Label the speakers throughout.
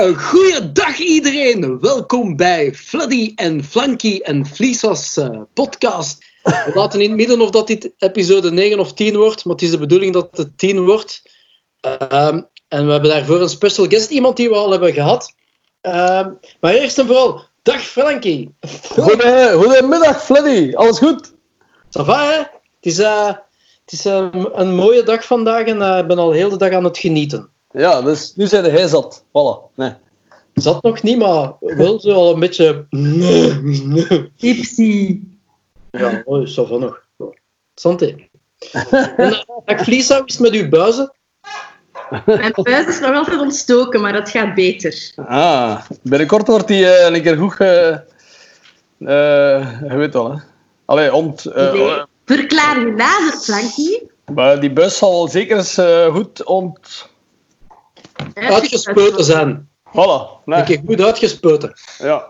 Speaker 1: Een goeiedag iedereen. Welkom bij Fladdy en Flanky en Fleesos uh, podcast. We laten in het midden of dat dit episode 9 of 10 wordt, maar het is de bedoeling dat het 10 wordt. Um, en we hebben daarvoor een special guest, iemand die we al hebben gehad. Um, maar eerst en vooral, dag Flanky.
Speaker 2: Goedemiddag Fladdy, alles goed?
Speaker 1: Ça va, hè? Het is, uh, het is uh, een mooie dag vandaag en uh, ik ben al heel de dag aan het genieten.
Speaker 2: Ja, dus nu zijn hij zat. Voilà. Nee.
Speaker 1: Zat nog niet, maar wel zo al een beetje...
Speaker 3: Ipsy.
Speaker 1: Ja, oh, zo van nog. Santé. en, Vliesa, hoe is met uw buizen?
Speaker 3: Mijn buis is nog altijd ontstoken, maar dat gaat beter.
Speaker 2: Ah, binnenkort wordt die uh, een keer goed... Uh, uh, je weet wel, hè. Allee, ont...
Speaker 3: nee. Verklaar je nader, Frankie.
Speaker 2: Maar die bus zal zeker eens goed ont...
Speaker 1: Uitgespoten zijn.
Speaker 2: Voilà.
Speaker 1: Nee. Keer goed uitgespoten.
Speaker 2: Ja.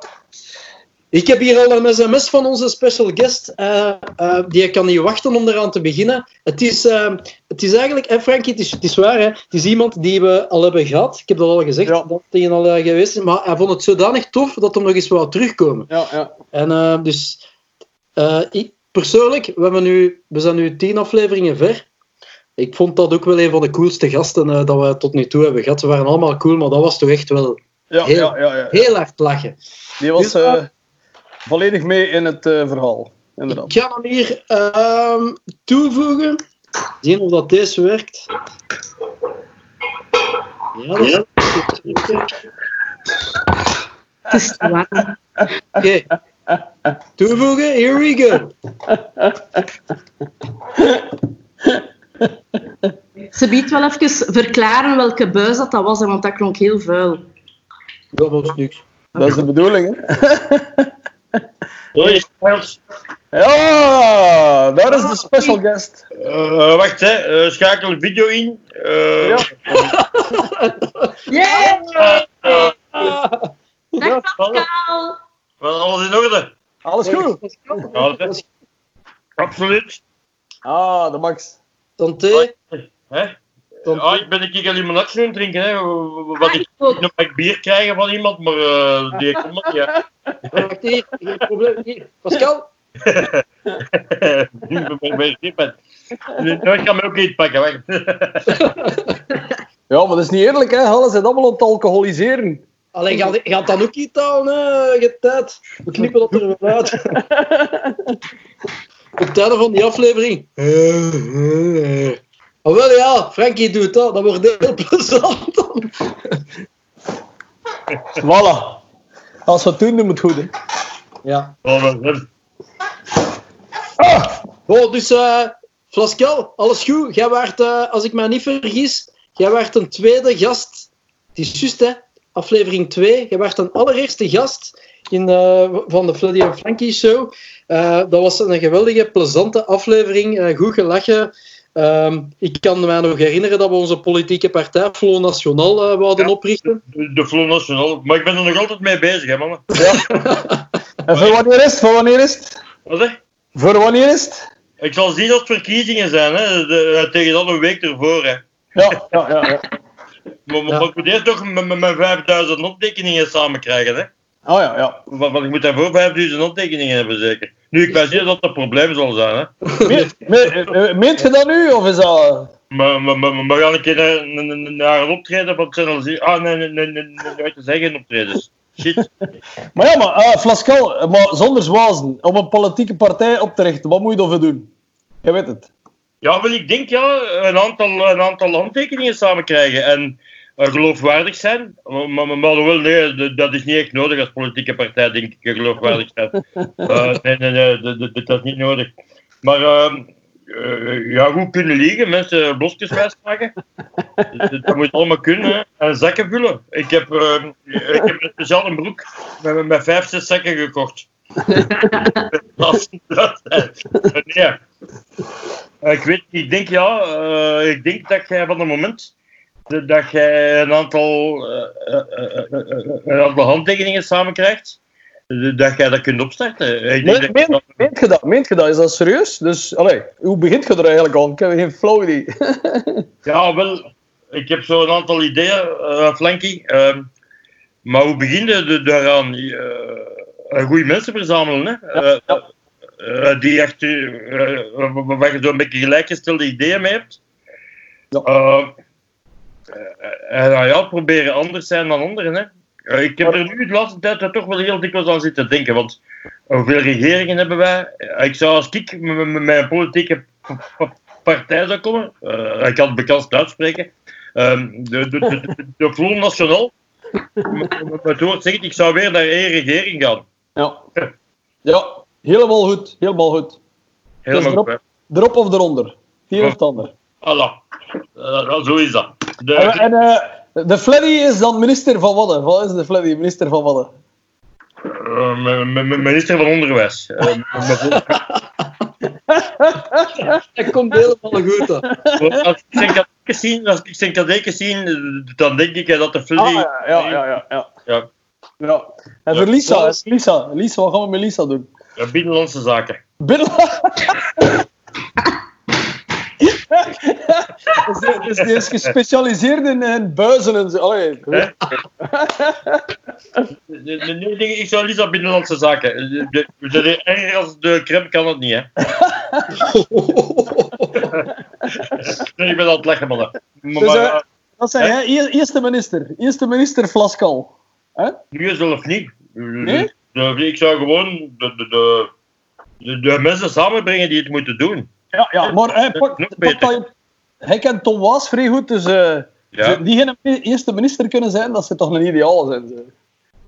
Speaker 1: Ik heb hier al een sms van onze special guest. Uh, uh, die kan niet wachten om eraan te beginnen. Het is, uh, het is eigenlijk, hè, Frankie, het is, het is waar. Hè, het is iemand die we al hebben gehad. Ik heb dat al gezegd, ja. dat hij al geweest is. Maar hij vond het zodanig tof dat hij nog eens wou terugkomen.
Speaker 2: Ja, ja.
Speaker 1: En dus, ik, persoonlijk, we, hebben nu, we zijn nu tien afleveringen ver. Ik vond dat ook wel een van de coolste gasten dat we tot nu toe hebben gehad. Ze waren allemaal cool, maar dat was toch echt wel
Speaker 2: ja,
Speaker 1: heel,
Speaker 2: ja, ja, ja.
Speaker 1: heel hard lachen.
Speaker 2: Die was... Dus, volledig mee in het uh, verhaal. Inderdaad.
Speaker 1: Ik ga hem hier uh, toevoegen. Zien of dat deze werkt. Ja, dat.
Speaker 3: Het is.
Speaker 1: Oké. Okay. Toevoegen, here we go.
Speaker 3: Ze biedt wel even verklaren welke buis dat, dat was, want dat klonk heel vuil.
Speaker 1: Dat was niks.
Speaker 2: Dat is de bedoeling, hè?
Speaker 4: Hoi,
Speaker 2: Ja, daar is de special guest.
Speaker 4: Uh, wacht, hè. Uh, schakel de video in. Uh,
Speaker 2: ja.
Speaker 3: yeah! Dag Pascal!
Speaker 4: Wel, alles in orde?
Speaker 2: Alles goed?
Speaker 4: Ja, Absoluut.
Speaker 2: Ah, de Max.
Speaker 1: Santé.
Speaker 4: Hè? Ah, ik ben een keer limonade aan het drinken. Hè. Wat ik nog een bier krijgen van iemand, maar uh, die komt nog niet.
Speaker 1: Wacht hier, geen probleem. Hier, Pascal.
Speaker 4: ik ga me ook iets pakken. Wacht.
Speaker 2: ja, maar dat is niet eerlijk, hè? Alles zijn allemaal aan het alcoholiseren.
Speaker 1: Alleen gaat, gaat dan ook iets aan, hè? Je tijd. We knippen dat er weer uit. Op het einde van die aflevering. Oh, wel ja, Frankie doet dat. Dat wordt heel plezant.
Speaker 2: voilà. Als we het doen, doen we het goed. Hè.
Speaker 1: Ja.
Speaker 4: Oh,
Speaker 1: ah. oh dus uh, Flascal, alles goed? Jij waart, uh, als ik me niet vergis, jij waart een tweede gast. Het is juist, hè? Aflevering 2. Jij waart een allereerste gast in, uh, van de Freddy en Frankie show. dat was een geweldige, plezante aflevering. goed gelachen. Um, ik kan me nog herinneren dat we onze politieke partij, Flo Nationaal, uh, wouden
Speaker 4: ja,
Speaker 1: oprichten.
Speaker 4: De, de Flo Nationaal, maar ik ben er nog altijd mee bezig, hè, mannen.
Speaker 2: Ja. en voor wanneer is het? Voor wanneer is het?
Speaker 4: Wat zeg?
Speaker 2: Voor wanneer is het?
Speaker 4: Ik zal zien dat het verkiezingen zijn, hè. De, tegen dan een week ervoor, hè.
Speaker 2: Ja, ja, ja. ja.
Speaker 4: Maar, maar ja. ik moet eerst toch met mijn 5000 optekeningen samen krijgen, hè.
Speaker 2: Oh ja, ja.
Speaker 4: Want, ik moet daarvoor 5000 optekeningen hebben, zeker. Nu, ik weet niet dat dat een probleem zal zijn, hè.
Speaker 2: Meent, me, meent je dat nu, of is dat...
Speaker 4: Maar, maar, maar, maar gaan een keer naar, een optreden van Channel Ah, nee, nee, nee, nee, nee, te zeggen optredens. Shit.
Speaker 2: maar ja, maar, uh, Flascal, maar zonder zwazen, om een politieke partij op te richten, wat moet je daarvoor doen? Je weet het.
Speaker 4: Ja, wel, ik denk ja, een aantal, een aantal handtekeningen samen krijgen en geloofwaardig zijn. Maar, maar, maar wel, nee, dat is niet echt nodig als politieke partij, denk ik, geloofwaardig zijn. Uh, nee, nee, nee, dat, dat, is niet nodig. Maar uh, ja, goed kunnen liegen, mensen blosjes wijsmaken. dat, dat moet allemaal kunnen. Hè. En zakken vullen. Ik heb, ik heb een speciale broek met, met vijf, zes zakken gekocht. dat, dat, nee. Ik weet, ik denk ja, ik denk dat jij van het moment dat jij een aantal, uh, uh, een aantal handtekeningen samen krijgt, dat jij dat kunt opstarten. Ik
Speaker 2: denk dat... meent, je dat? Meent je dat? Is dat serieus? Dus, allee, hoe begint je er eigenlijk aan? Ik heb geen flow idee.
Speaker 4: ja, wel, ik heb zo een aantal ideeën, Flanky. maar hoe begin je daaraan? Uh, goede mensen verzamelen, hè?
Speaker 2: Ja, ja.
Speaker 4: Uh, die echt, uh, waar je zo'n beetje gelijkgestelde ideeën mee hebt.
Speaker 2: Ja.
Speaker 4: En nou ja, proberen anders zijn dan anderen. Hè. ik heb er nu de laatste tijd toch wel heel dikwijls aan zitten denken. Want hoeveel regeringen hebben wij? Ik zou als ik met mijn politieke partij zou komen, ik kan het bekend uitspreken, um, de, de, de, National, met woord ik, zou weer naar één regering gaan.
Speaker 2: Ja. ja, helemaal goed. Helemaal goed.
Speaker 4: Helemaal
Speaker 2: erop,
Speaker 4: goed.
Speaker 2: erop of eronder. Hier of het ander.
Speaker 4: Voilà. Uh, zo is dat. De,
Speaker 2: en en uh, de Fleddy is dan minister van wat? Wat is de Fleddy minister van wat?
Speaker 4: Uh, minister van Onderwijs.
Speaker 1: Dat komt helemaal goed.
Speaker 4: Als ik zijn kadekens zie, als ik zijn kadekens zie, dan denk ik dat de Fleddy...
Speaker 2: Ah, ja, ja, ja, ja.
Speaker 4: ja.
Speaker 2: Ja. En voor Lisa, Lisa, Lisa, wat gaan we met Lisa doen?
Speaker 4: Ja, binnenlandse zaken.
Speaker 2: Binnen... dus, dus die is gespecialiseerd in, in buizen en zo. Allee.
Speaker 4: Nee, ik zou Lisa binnenlandse zaken. De, de, de, erger als de crème kan het niet, hè. nee, ik ben aan het leggen, man.
Speaker 2: Dus, uh, wat zei? Eerste minister. Eerste minister Flaskal. Huh?
Speaker 4: Nu zelf niet.
Speaker 2: Nee?
Speaker 4: De, ik zou gewoon de, de, de, de, de mensen samenbrengen die het moeten doen.
Speaker 2: Ja, ja maar hij, pak,
Speaker 4: Nog
Speaker 2: pak hij kent Tom Waas vrij goed, dus uh,
Speaker 4: Ja.
Speaker 2: die geen eerste minister kunnen zijn, dat ze toch een ideaal zijn. Zo.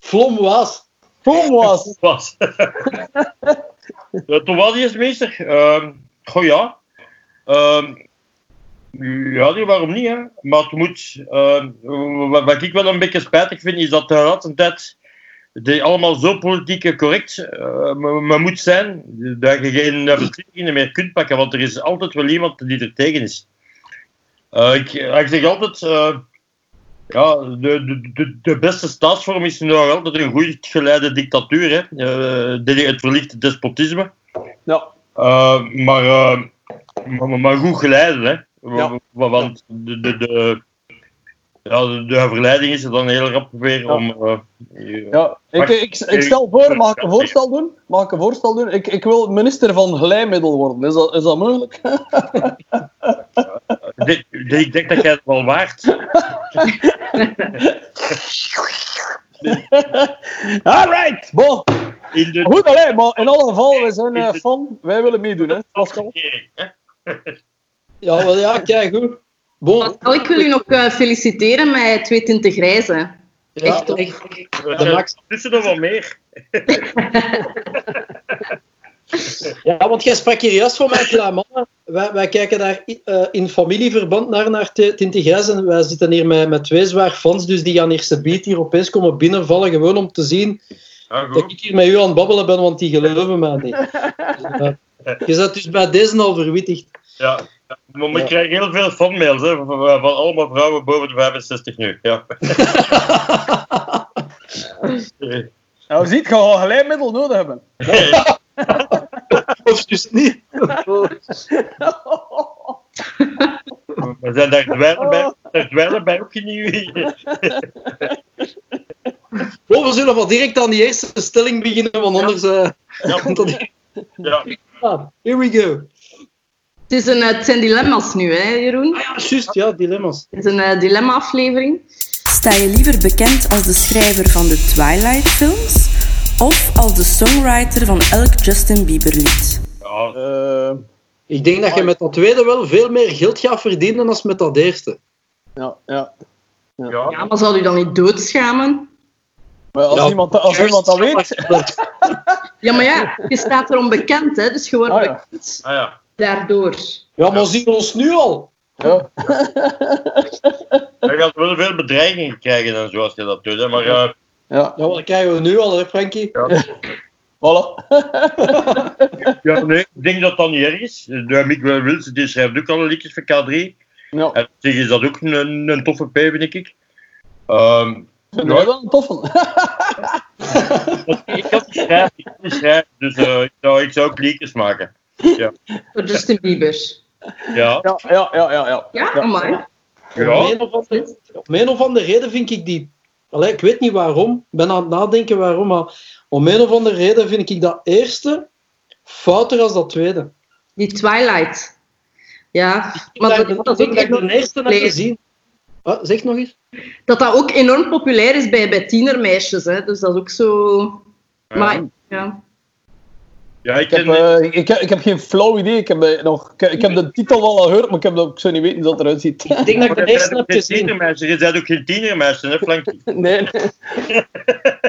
Speaker 1: Vlom was.
Speaker 2: Tom Waas.
Speaker 4: was. Toen was die eerste minister. Ehm goh ja. Ehm, ja, die, waarom niet, hè? Maar het moet. ehm, wat, wat ik wel een beetje spijtig vind, is dat de laatste tijd. Die allemaal zo politiek correct eh, maar- moet zijn, dat je geen beslissingen meer kunt pakken, want er is altijd wel iemand die er tegen is. Eh, ik, ik zeg altijd, eh, ja, de, de, de, beste staatsvorm is nog altijd een goed geleide dictatuur, hè. Dit- het verlichte despotisme.
Speaker 2: Ja.
Speaker 4: Maar, maar, maar goed geleiden, hè.
Speaker 2: Ja.
Speaker 4: Want de, de, de, ja, de, de verleiding is er dan heel rap weer
Speaker 2: Ja.
Speaker 4: om... eh,
Speaker 2: Ja, ik, ik, ik stel voor, mag ik een voorstel doen? Mag ik een voorstel doen? Ik, ik wil minister van glijmiddel worden. Is dat, is dat mogelijk?
Speaker 4: ik denk dat jij het wel waard.
Speaker 2: Alright, bon.
Speaker 4: In de,
Speaker 2: Goed, alleen, maar in alle geval, we zijn eh, fan. Wij willen meedoen, hè, Pascal.
Speaker 1: Ja, wel ja, kijk goed. Bon,
Speaker 3: Pascal, ik wil u nog eh, feliciteren met 22 reizen.
Speaker 1: ja,
Speaker 3: Echt
Speaker 1: echt.
Speaker 4: Er
Speaker 1: De
Speaker 4: tussen nog wel meer.
Speaker 1: Ja, want jij sprak hier juist van mijn kleine mannen. Wij, wij kijken daar eh, in familieverband naar, naar T- Tintig Grijs. En wij zitten hier met, met twee zwaar fans, dus die gaan hier beat hier opeens komen binnenvallen. Gewoon om te zien
Speaker 4: Ja,
Speaker 1: dat ik hier met u aan het babbelen ben, want die geloven mij niet. Dus, eh, je bent dus bij deze al verwittigd.
Speaker 4: Ja. Maar we
Speaker 1: Ja.
Speaker 4: krijgen heel veel fanmails hè, van, allemaal vrouwen boven de 65 nu. Ja.
Speaker 2: Nou, ziet, je gaat glijmiddel nodig hebben.
Speaker 1: Of dus niet.
Speaker 4: We zijn daar dweilen bij, daar dweilen bij ook niet.
Speaker 1: Oh, we zullen wel direct aan die eerste stelling beginnen, want anders... eh,
Speaker 4: Ja. Ja.
Speaker 1: Ah, here we go.
Speaker 3: Het, is een, eh, het zijn dilemma's nu, hè, Jeroen?
Speaker 1: Ah ja, juist, ja, dilemma's.
Speaker 3: Het is een eh, dilemma-aflevering.
Speaker 5: Sta je liever bekend als de schrijver van de Twilight-films of als de songwriter van elk Justin Bieber-lied?
Speaker 4: Ja,
Speaker 2: Eh,
Speaker 1: Ik denk dat je met dat tweede wel veel meer geld gaat verdienen dan met dat eerste.
Speaker 2: ja, ja.
Speaker 4: ja.
Speaker 3: Ja, maar zal u dan niet doodschamen?
Speaker 2: Maar als,
Speaker 1: Ja,
Speaker 2: iemand, als iemand dat weet...
Speaker 3: Ja, maar ja, je staat erom bekend, hè, dus je wordt
Speaker 2: Ah, ja.
Speaker 3: bekend
Speaker 4: Ah, ja.
Speaker 3: Daardoor.
Speaker 1: Ja, maar zien we ons nu al?
Speaker 2: Ja.
Speaker 4: Je gaat wel veel bedreigingen krijgen en zo als je dat doet. Hè. Maar eh,
Speaker 2: Ja,
Speaker 1: Ja, dat krijgen we nu al, hè, Frankie?
Speaker 2: voilà.
Speaker 4: ja, nee, ik denk dat dat niet erg is. De Mick Wilson die schrijft ook alle liedjes voor K3.
Speaker 2: Ja.
Speaker 4: En op zich is dat ook een, een toffe P, vind ik. Ehm,
Speaker 2: Vind jij dat een toffe?
Speaker 4: ik had die schrijven, ik dus eh, ik, zou, ik zou ook liedjes maken. Ja.
Speaker 3: Voor Justin Bieber.
Speaker 4: Ja.
Speaker 2: Ja, ja, ja, ja. ja.
Speaker 3: Ja, amai.
Speaker 1: Om,
Speaker 4: Ja.
Speaker 1: een of andere, om een of andere reden vind ik die Allee, ik weet niet waarom. Ik ben aan het nadenken waarom, maar om een of andere reden vind ik dat eerste fouter als dat tweede.
Speaker 3: Die Twilight. Ja, maar
Speaker 1: Maar
Speaker 3: dat,
Speaker 1: dat,
Speaker 3: dat, is ook
Speaker 1: ik de eerste heb gezien. Wat, zeg nog eens.
Speaker 3: dat dat ook enorm populair is bij, bij tienermeisjes. Hè. Dus dat is ook zo... Maar, ja.
Speaker 4: Ja, ik
Speaker 2: Ik heb,
Speaker 4: ken...
Speaker 2: eh, ik, heb, ik heb geen flauw idee. Ik heb, eh, nog, ik, ik heb de titel wel al gehoord, maar ik, heb dat, ik zou niet weten hoe dat eruit ziet.
Speaker 1: Ik denk dat ik de eerste
Speaker 4: je
Speaker 1: heb
Speaker 4: bent ook geen
Speaker 1: gezien.
Speaker 4: tienermeisje. Je bent ook geen tienermeisje, hè, Flankie?
Speaker 2: Nee, nee.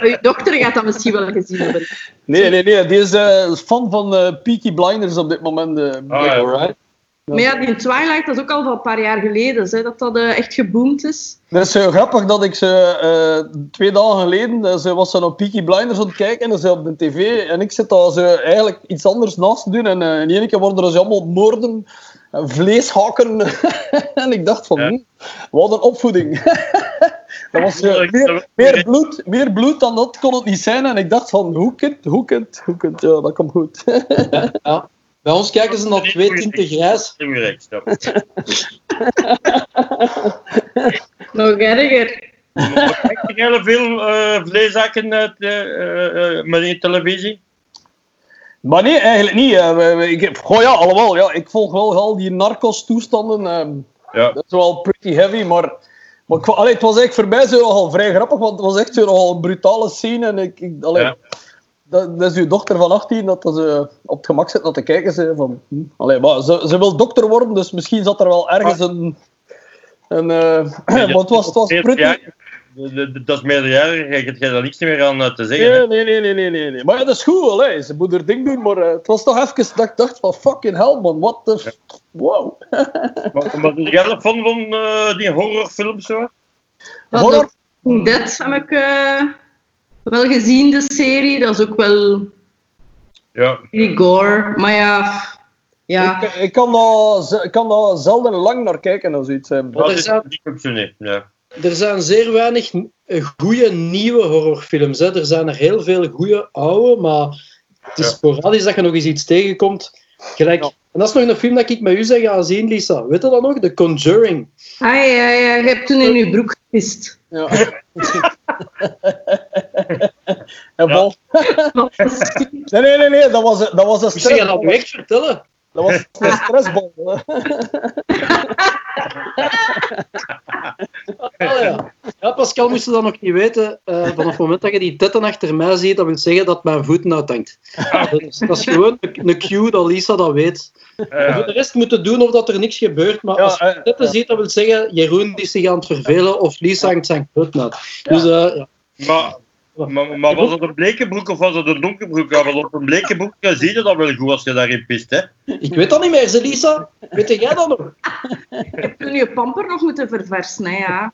Speaker 3: Uw dochter gaat dat misschien wel gezien hebben.
Speaker 2: Nee, nee, nee. Die is eh, fan van eh Peaky Blinders op dit moment. eh blijkbaar,
Speaker 4: ja.
Speaker 3: Maar ja, die Twilight, dat is ook al van een paar jaar geleden, hè, dat dat eh, echt geboomd is.
Speaker 2: Dat is heel grappig dat ik ze eh, twee dagen geleden eh, ze was ze naar Peaky Blinders aan het kijken en ze op de tv en ik zit daar ze eigenlijk iets anders naast te doen en eh, in één keer worden er ze allemaal moorden, en vleeshakken en ik dacht van,
Speaker 4: Ja.
Speaker 2: hm, wat een opvoeding. dat was meer, meer, bloed, meer bloed dan dat kon het niet zijn en ik dacht van, hoe kind, hoe kind, hoe ja dat komt goed.
Speaker 1: Ja. Bij ons kijken ze naar twee tinten grijs.
Speaker 3: Nog erger.
Speaker 4: Maar Kijk je heel veel eh vleeshakken uit eh, eh, eh, met die televisie?
Speaker 2: Maar nee, eigenlijk niet. ik, heb- goh ja, allemaal. Ja, ik volg wel al die narcos-toestanden. ehm,
Speaker 4: Ja.
Speaker 2: dat is wel pretty heavy, maar... maar ik, allee, het was eigenlijk voor mij zo nogal vrij grappig, want het was echt zo nogal een brutale scene. En ik, ik, allee,
Speaker 4: Ja.
Speaker 2: Dat, dat is uw dochter van 18, dat ze op het gemak zit naar te kijken. Ze, van, hm, allee, maar ze, ze wil dokter worden, dus misschien zat er wel ergens een... een eh, het was, het was
Speaker 4: de- dat is meerderjarig, je hebt daar niks meer aan eh, te zeggen.
Speaker 2: Nee, nee, nee, nee, nee, nee, nee. Maar ja, dat is goed, allee. ze moet haar ding doen, maar eh, het was toch even dat ik dacht van fucking hell, man, what the... f- Wow.
Speaker 4: Maar, maar ben jij nog van van eh, die horrorfilms zo?
Speaker 3: Dat
Speaker 2: Horror?
Speaker 3: Dat heb ik eh, wel gezien, de serie. Dat is ook wel
Speaker 4: Ja.
Speaker 3: die gore. Maar ja, ja.
Speaker 2: Ik, ik, kan daar, kan daar zelden lang naar kijken of zoiets. eh.
Speaker 4: Dat is niet. Ja.
Speaker 1: Er zijn zeer weinig goede nieuwe horrorfilms. Hè. Er zijn er heel veel goede oude, maar het is
Speaker 4: Ja.
Speaker 1: sporadisch dat je nog eens iets tegenkomt. Gelijk.
Speaker 2: Ja.
Speaker 1: En dat is nog een film dat ik met u zeg ga zien, Lisa. Weet je dat nog? The Conjuring.
Speaker 3: Ah ja, ja, je hebt toen in je broek gepist.
Speaker 2: Ja. en Paul? Nee, nee, nee, nee, dat was, een- dat was een
Speaker 1: Ik zeg je dat nu echt vertellen.
Speaker 2: Dat was een stressbal.
Speaker 1: Ah, ja. ja, Pascal moest dat nog niet weten. Eh, vanaf het moment dat je die tetten achter mij ziet, dat wil zeggen dat mijn voeten uithangt. Dus dat is gewoon een een cue dat Lisa dat weet.
Speaker 4: Ja.
Speaker 1: Voor de rest moeten doen of dat er niks gebeurt. Maar
Speaker 2: Ja,
Speaker 1: als je
Speaker 2: eh,
Speaker 1: tetten ziet, dat wil zeggen Jeroen is zich aan het vervelen of Lisa hangt zijn voeten uit. Dus eh, ja.
Speaker 4: Maar, maar, maar was het een bleke broek of was het een donkere broek? Ja, want op een bleke broek zie je dat wel goed als je daarin pist. Hè?
Speaker 1: ik weet dat niet meer, ze Lisa. Weet jij dat nog?
Speaker 3: Je hebt toen je pamper nog moeten verversen, hè, ja.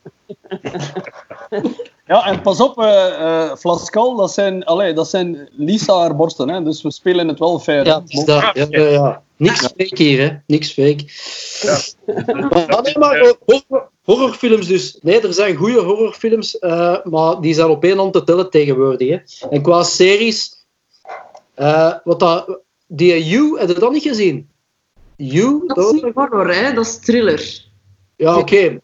Speaker 2: Ja, en pas op, eh eh Flascal, dat zijn, allee, dat zijn Lisa haar borsten, hè, dus we spelen het wel fair.
Speaker 1: Ja, het is dat. Ja, ja, ja. Niks fake hier, hè. Niks fake. Maar, nee, maar horror- horrorfilms dus. Nee, er zijn goede horrorfilms, eh, maar die zijn op één hand te tellen tegenwoordig. Hè. En qua series, eh, wat dat, die You, heb je dat niet gezien? You?
Speaker 3: Dat is niet horror, hè. Dat is thriller.
Speaker 1: Ja, oké.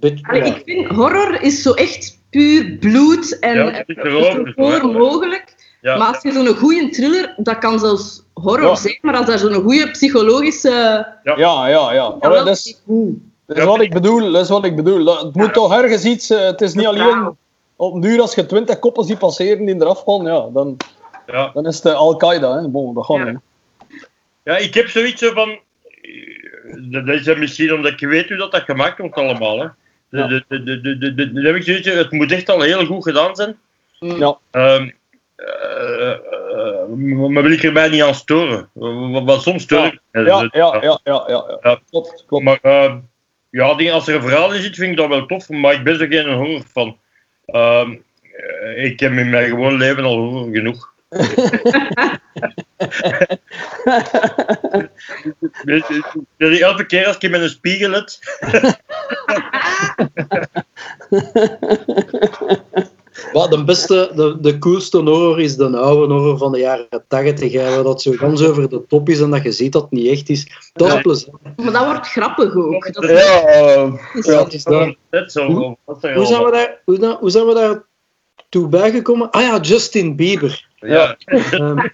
Speaker 1: Ja.
Speaker 3: Ik vind horror is zo echt puur bloed en
Speaker 4: Ja,
Speaker 3: zo voor mogelijk.
Speaker 4: Ja.
Speaker 3: Maar als je zo'n goede thriller, dat kan zelfs horror
Speaker 2: Ja.
Speaker 3: zijn, maar als daar zo'n goede psychologische...
Speaker 2: Ja, ja, ja.
Speaker 3: Ja,
Speaker 2: Allee,
Speaker 3: wel,
Speaker 2: dat, is, dat is wat ik bedoel, dat is wat ik bedoel. Dat- Het moet toch ergens iets, eh, het is niet alleen op een duur als je twintig koppen ziet passeren die eraf gaan, ja, dan,
Speaker 4: Ja.
Speaker 2: dan is het eh, Al-Qaeda, hè. Bon, dat gaat
Speaker 3: Ja.
Speaker 2: niet.
Speaker 4: ja, ik heb zoiets zo van. eh, Dat is misschien omdat ik weet hoe dat, dat gemaakt wordt allemaal. Hè. De,
Speaker 2: Ja.
Speaker 4: de, de, de, de, de, de- dan heb ik zoiets, het moet echt al heel goed gedaan zijn.
Speaker 2: Ja.
Speaker 4: Ehm, eh, eh, maar wil ik er mij niet aan storen? Want soms stoor ik.
Speaker 2: Ja, ja, ja, ja, ja, ja.
Speaker 4: Ja.
Speaker 2: Klopt, klopt.
Speaker 4: Maar ehm, ja, als er een verhaal in zit, vind ik dat wel tof, maar ik ben zo geen horror van. Ehm, eh, ik heb in mijn gewoon leven al horror genoeg. Elke keer als ik met een spiegel het.
Speaker 1: Wat de beste, de, de coolste horror is de oude horror van de jaren 80, hè, dat zo gans over de top is en dat je ziet dat het niet echt is. Dat is
Speaker 4: Ja.
Speaker 1: plezant.
Speaker 3: Maar dat wordt grappig ook. Dat is,
Speaker 2: Ja,
Speaker 3: is-
Speaker 1: Ja, is dat.
Speaker 4: Net zo.
Speaker 1: Hoe- Hoe zijn, we daar, hoe, da- hoe zijn we daar toe bijgekomen. Ah ja, Justin Bieber.
Speaker 4: Ja,
Speaker 1: Ehm,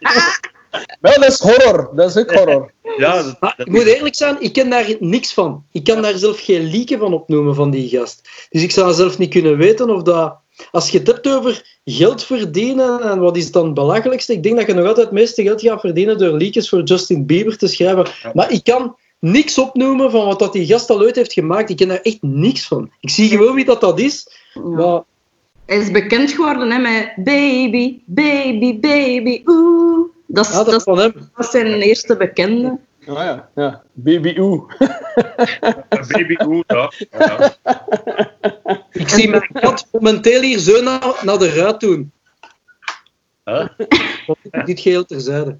Speaker 2: Wel, dat is horror. Dat is ook horror.
Speaker 4: ja dat-
Speaker 1: maar
Speaker 4: dat-
Speaker 1: ik moet eerlijk zijn, ik ken daar niks van. Ik kan daar zelf geen lieken van opnoemen van die gast. Dus ik zou zelf niet kunnen weten of dat... Als je het hebt over geld verdienen en wat is dan het belachelijkste, ik denk dat je nog altijd het meeste geld gaat verdienen door liedjes voor Justin Bieber te schrijven. Maar ik kan niks opnoemen van wat dat die gast al ooit heeft gemaakt. Ik ken daar echt niks van. Ik zie gewoon wie dat, dat is. Maar
Speaker 3: Hij is bekend geworden hè, met Baby, Baby, Baby, oeh. Dat is,
Speaker 1: ja, dat
Speaker 3: dat,
Speaker 1: is van hem.
Speaker 3: dat is zijn eerste bekende.
Speaker 2: Ah ja, ja. Baby Oeh.
Speaker 4: Baby goed, ja. ja.
Speaker 1: Ik zie mijn kat momenteel hier zo naar, naar de ruit doen.
Speaker 4: Huh?
Speaker 1: Dit geheel terzijde.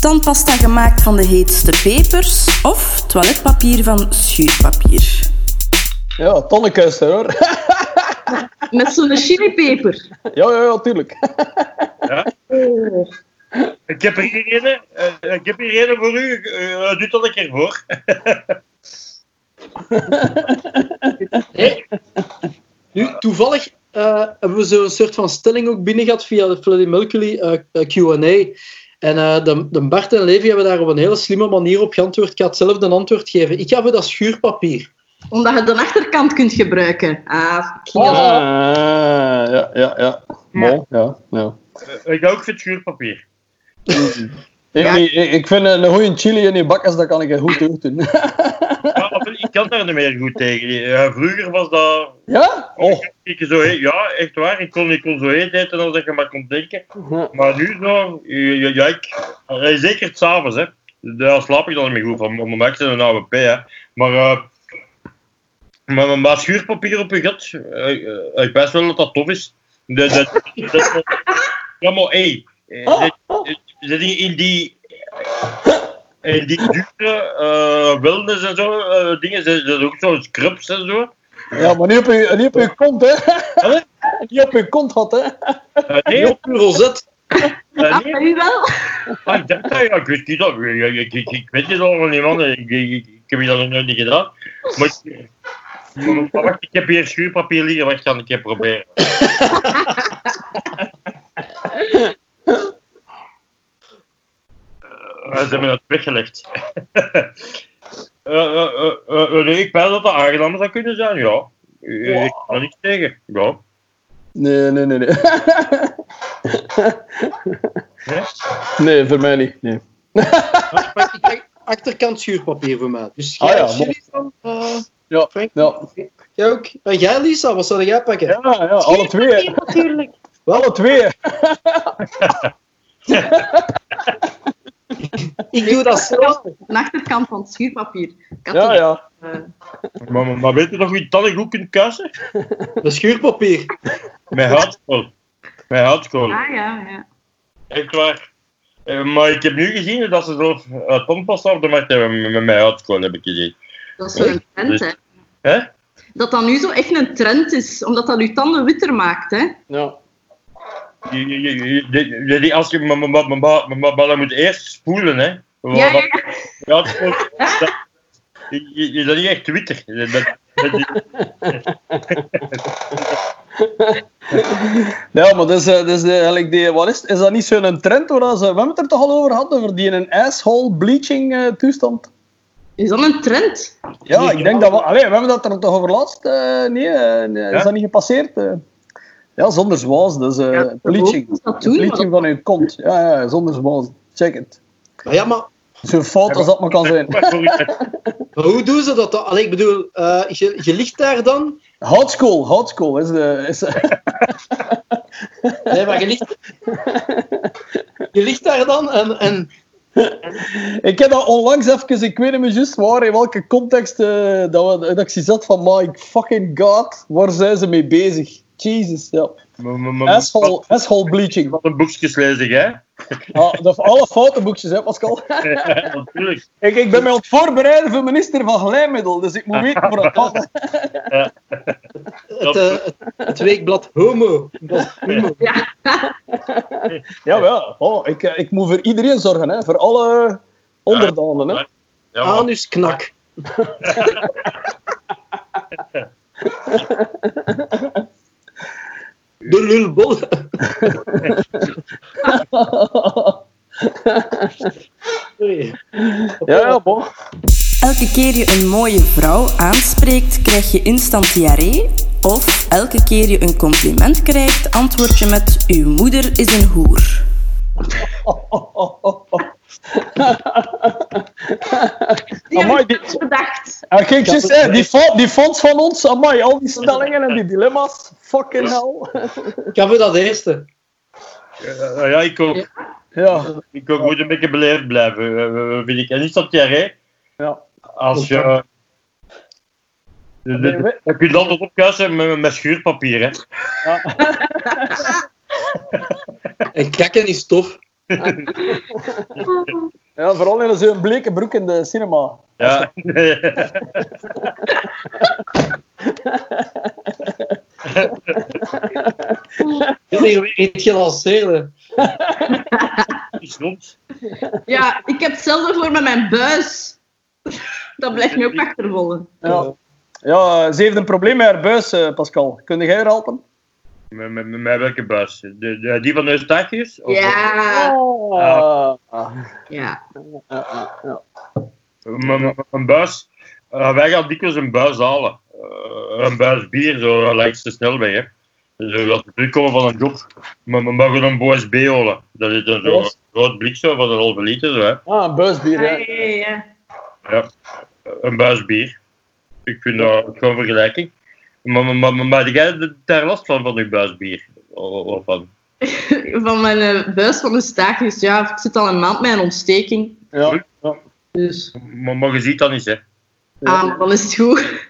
Speaker 5: Tandpasta gemaakt van de heetste pepers of toiletpapier van schuurpapier.
Speaker 2: Ja, tonnekuister hoor.
Speaker 3: Met zo'n chilipeper.
Speaker 2: Ja, ja, ja, tuurlijk.
Speaker 3: Oh.
Speaker 4: Ik heb er hier een, eh, ik heb hier een voor u. eh doe dat een keer voor.
Speaker 1: Nu, toevallig eh, hebben we zo'n soort van stelling ook binnen gehad via de Freddie Mercury eh, eh, Q&A. En eh, de, de Bart en Levi hebben daar op een hele slimme manier op geantwoord. Ik ga hetzelfde antwoord geven. Ik ga voor dat schuurpapier.
Speaker 3: Omdat je de achterkant kunt gebruiken. Ah, ik
Speaker 2: Ah,
Speaker 3: dat-
Speaker 2: ja, ja, ja. Bon, ja, ja.
Speaker 4: Eh, Ik ook voor het schuurpapier.
Speaker 2: Ik,
Speaker 3: Ja.
Speaker 2: ik, ik vind een goede chili in je bakkers, dat kan ik goed ook doen.
Speaker 4: Ja, maar ik kan daar niet meer goed tegen. Ja, vroeger was dat...
Speaker 2: Ja? Oh.
Speaker 4: Ik zo, ja, echt waar. Ik kon, ik kon zo heet eten als dat je maar kon denken.
Speaker 2: Ja.
Speaker 4: Maar nu zo... Ja, ja, ik, eh, zeker s'avonds, hè. Daar slaap ik dan niet meer goed van. Mijn ik een AWP, hè. Maar... eh maar, maar, maar schuurpapier op je gat, eh, eh, ik weet wel dat dat tof is. Dat, dat, dat, ja, maar hé, hey, zit je in die, in die dure eh, wellness en zo, eh, dingen, dat is ook zo'n scrubs en zo.
Speaker 2: Ja, maar niet op je, niet op je kont, hè?
Speaker 4: Huh?
Speaker 2: Niet op je kont had, hè?
Speaker 4: Eh, nee,
Speaker 1: Op een rozet.
Speaker 4: eh,
Speaker 3: Ah,
Speaker 4: nee.
Speaker 3: u wel?
Speaker 4: Ah, ik dacht dat, ja, ik wist niet dat. Ik, ik, ik, ik weet niet allemaal niet, man. Ik, ik, ik, ik heb dat nog nooit niet gedaan. Maar, ik- maar, maar wacht, ik heb hier schuurpapier liggen, wacht, ga ik even proberen. Eh, ze hebben het weggelegd. Eh, eh, eh, eh, eh, nee, ik weet dat dat aangenaam zou kunnen zijn, ja. Eh, Ik kan niks tegen. Ja.
Speaker 2: Nee, nee, nee, nee.
Speaker 4: Nee?
Speaker 2: Nee, voor mij niet. Nee.
Speaker 1: Achterkant schuurpapier voor mij. Dus jij
Speaker 2: Ah, ja,
Speaker 1: van...
Speaker 2: Ja,
Speaker 1: Frank?
Speaker 2: ja.
Speaker 1: Jij ook? En jij, Lisa, wat zou jij pakken?
Speaker 2: Ja, ja, alle twee.
Speaker 3: Natuurlijk.
Speaker 2: Alle twee.
Speaker 1: Ik doe dat zelf.
Speaker 3: De achterkant van het schuurpapier.
Speaker 2: Ja,
Speaker 3: dat,
Speaker 2: ja.
Speaker 3: eh,
Speaker 4: Maar, maar, maar weet je nog wie tanden goed kunt kuisen?
Speaker 1: Met schuurpapier.
Speaker 4: Met houtskool. Met houtskool.
Speaker 3: ah, ja, ja.
Speaker 4: Echt waar. Eh, maar ik heb nu gezien dat ze zelf uh, tandpasta op de markt hebben met, met mijn houtskool, heb ik gezien.
Speaker 3: Dat is zo'n trend, hè.
Speaker 4: Hè?
Speaker 3: Dat dat nu zo echt een trend is, omdat dat je tanden witter maakt, hè.
Speaker 2: ja.
Speaker 4: Je- je- je- je- die- die- die- Als je, maar, maar, maar, maar, maar, maar dan moet eerst spoelen, hè. Want
Speaker 3: Ja, ja,
Speaker 4: dat- je, je, je bent niet echt witter. Dat, dat, dat-
Speaker 2: Ja, maar dat is, eh, dat is eh, eigenlijk die, wat is, is dat niet zo'n trend waar ze, we hebben het er toch al over gehad, over die een asshole bleaching eh, toestand?
Speaker 3: Is dat een trend?
Speaker 2: Ja,
Speaker 4: Nee,
Speaker 2: ik denk dat we, allee, we hebben dat er toch over laatst, eh, nee, eh, nee, is dat niet gepasseerd? eh? ja, zonder zwaas, dus eh
Speaker 3: Ja,
Speaker 2: bleaching.
Speaker 3: mogen dat doen,
Speaker 2: bleaching van uw kont, ja, ja, zonder zwaas, check het.
Speaker 1: Maar ja, maar,
Speaker 2: Zo fout als dat maar kan zijn.
Speaker 4: maar
Speaker 1: hoe doen ze dat dan? Allee, ik bedoel, eh, je, je ligt daar dan...
Speaker 2: Houtskool, houtskool is de... Is,
Speaker 1: Nee, maar je ligt... Je ligt daar dan en... en
Speaker 2: ik heb dat onlangs even, ik weet niet meer juist waar, in welke context, eh, dat, we, dat ik zat van, my fucking god, waar zijn ze mee bezig? Jesus, ja. Asshole, asshole bleaching.
Speaker 4: Wat een boekjes lezen, hè?
Speaker 2: Ah, dat alle foute boekjes, hè, Pascal.
Speaker 4: Natuurlijk.
Speaker 2: Ik, ik ben mij aan het voorbereiden voor minister van Glijmiddel, dus ik moet weten voor het gaat.
Speaker 1: het, eh, het, weekblad Homo. Dat- Homo.
Speaker 3: Ja.
Speaker 2: Ja, wel. Oh, ik, eh, ik moet voor iedereen zorgen, hè, voor alle onderdanen. Hè.
Speaker 4: Ja, maar-
Speaker 1: Anus knak. De lulbol.
Speaker 2: Ja, ja, bon.
Speaker 5: Elke keer je een mooie vrouw aanspreekt, krijg je instant diarree. Of elke keer je een compliment krijgt, antwoord je met uw moeder is een hoer.
Speaker 3: Die heb
Speaker 2: Amai,
Speaker 3: ik
Speaker 2: die-
Speaker 3: bedacht.
Speaker 2: Ja, kijk, just, hè, die, die fonts van ons, amai, al die stellingen en die dilemma's. Fucking hell.
Speaker 1: Ik ga voor dat eerste.
Speaker 4: Eh, ja, ik ook.
Speaker 2: Ja,
Speaker 4: Ik ook moet een beetje beleefd blijven, eh, eh, vind ik. En is dat diarree?
Speaker 2: ja.
Speaker 4: Als je... eh, de- de- de- Je kunt altijd opkuisen met, met schuurpapier, hè.
Speaker 1: En kakken is tof.
Speaker 2: ja vooral in zo'n bleke broek in de cinema.
Speaker 4: Ja.
Speaker 1: Dit is hier weer iets gelanceerd.
Speaker 4: Is rond.
Speaker 3: Ja, ik heb hetzelfde voor met mijn buis. Dat blijft me ook achtervolgen.
Speaker 2: Ja. ja, ze heeft een probleem met haar buis, eh, Pascal. Kun jij haar helpen?
Speaker 4: Met, met, met, met welke buis? De, de- die van Eustachius? Of-
Speaker 3: Ja.
Speaker 2: Oh.
Speaker 3: Ja.
Speaker 2: Ja, ja, ja.
Speaker 4: Een buis. eh, wij gaan dikwijls een buis halen. Eh, een buis bier, zo langs de snelweg. Hè. Dus als we terugkomen van een job, maar we mogen een Boas B halen. Dat is dan zo'n groot blik zo van een halve liter. Zo, hè.
Speaker 2: Ah, een buisbier,
Speaker 3: Ja,
Speaker 2: hè.
Speaker 3: ja, ja.
Speaker 4: Ja, een buis bier. Ik vind dat gewoon vergelijking. Maar, maar, maar, maar jij daar last van, van uw buis bier? Of of van?
Speaker 3: Van mijn eh, buis van de staakjes. Ja, ik zit al een maand met een ontsteking.
Speaker 2: Ja. ja.
Speaker 3: Dus,
Speaker 4: Maar, maar je ziet dat niet, hè?
Speaker 3: ah, dan is het goed.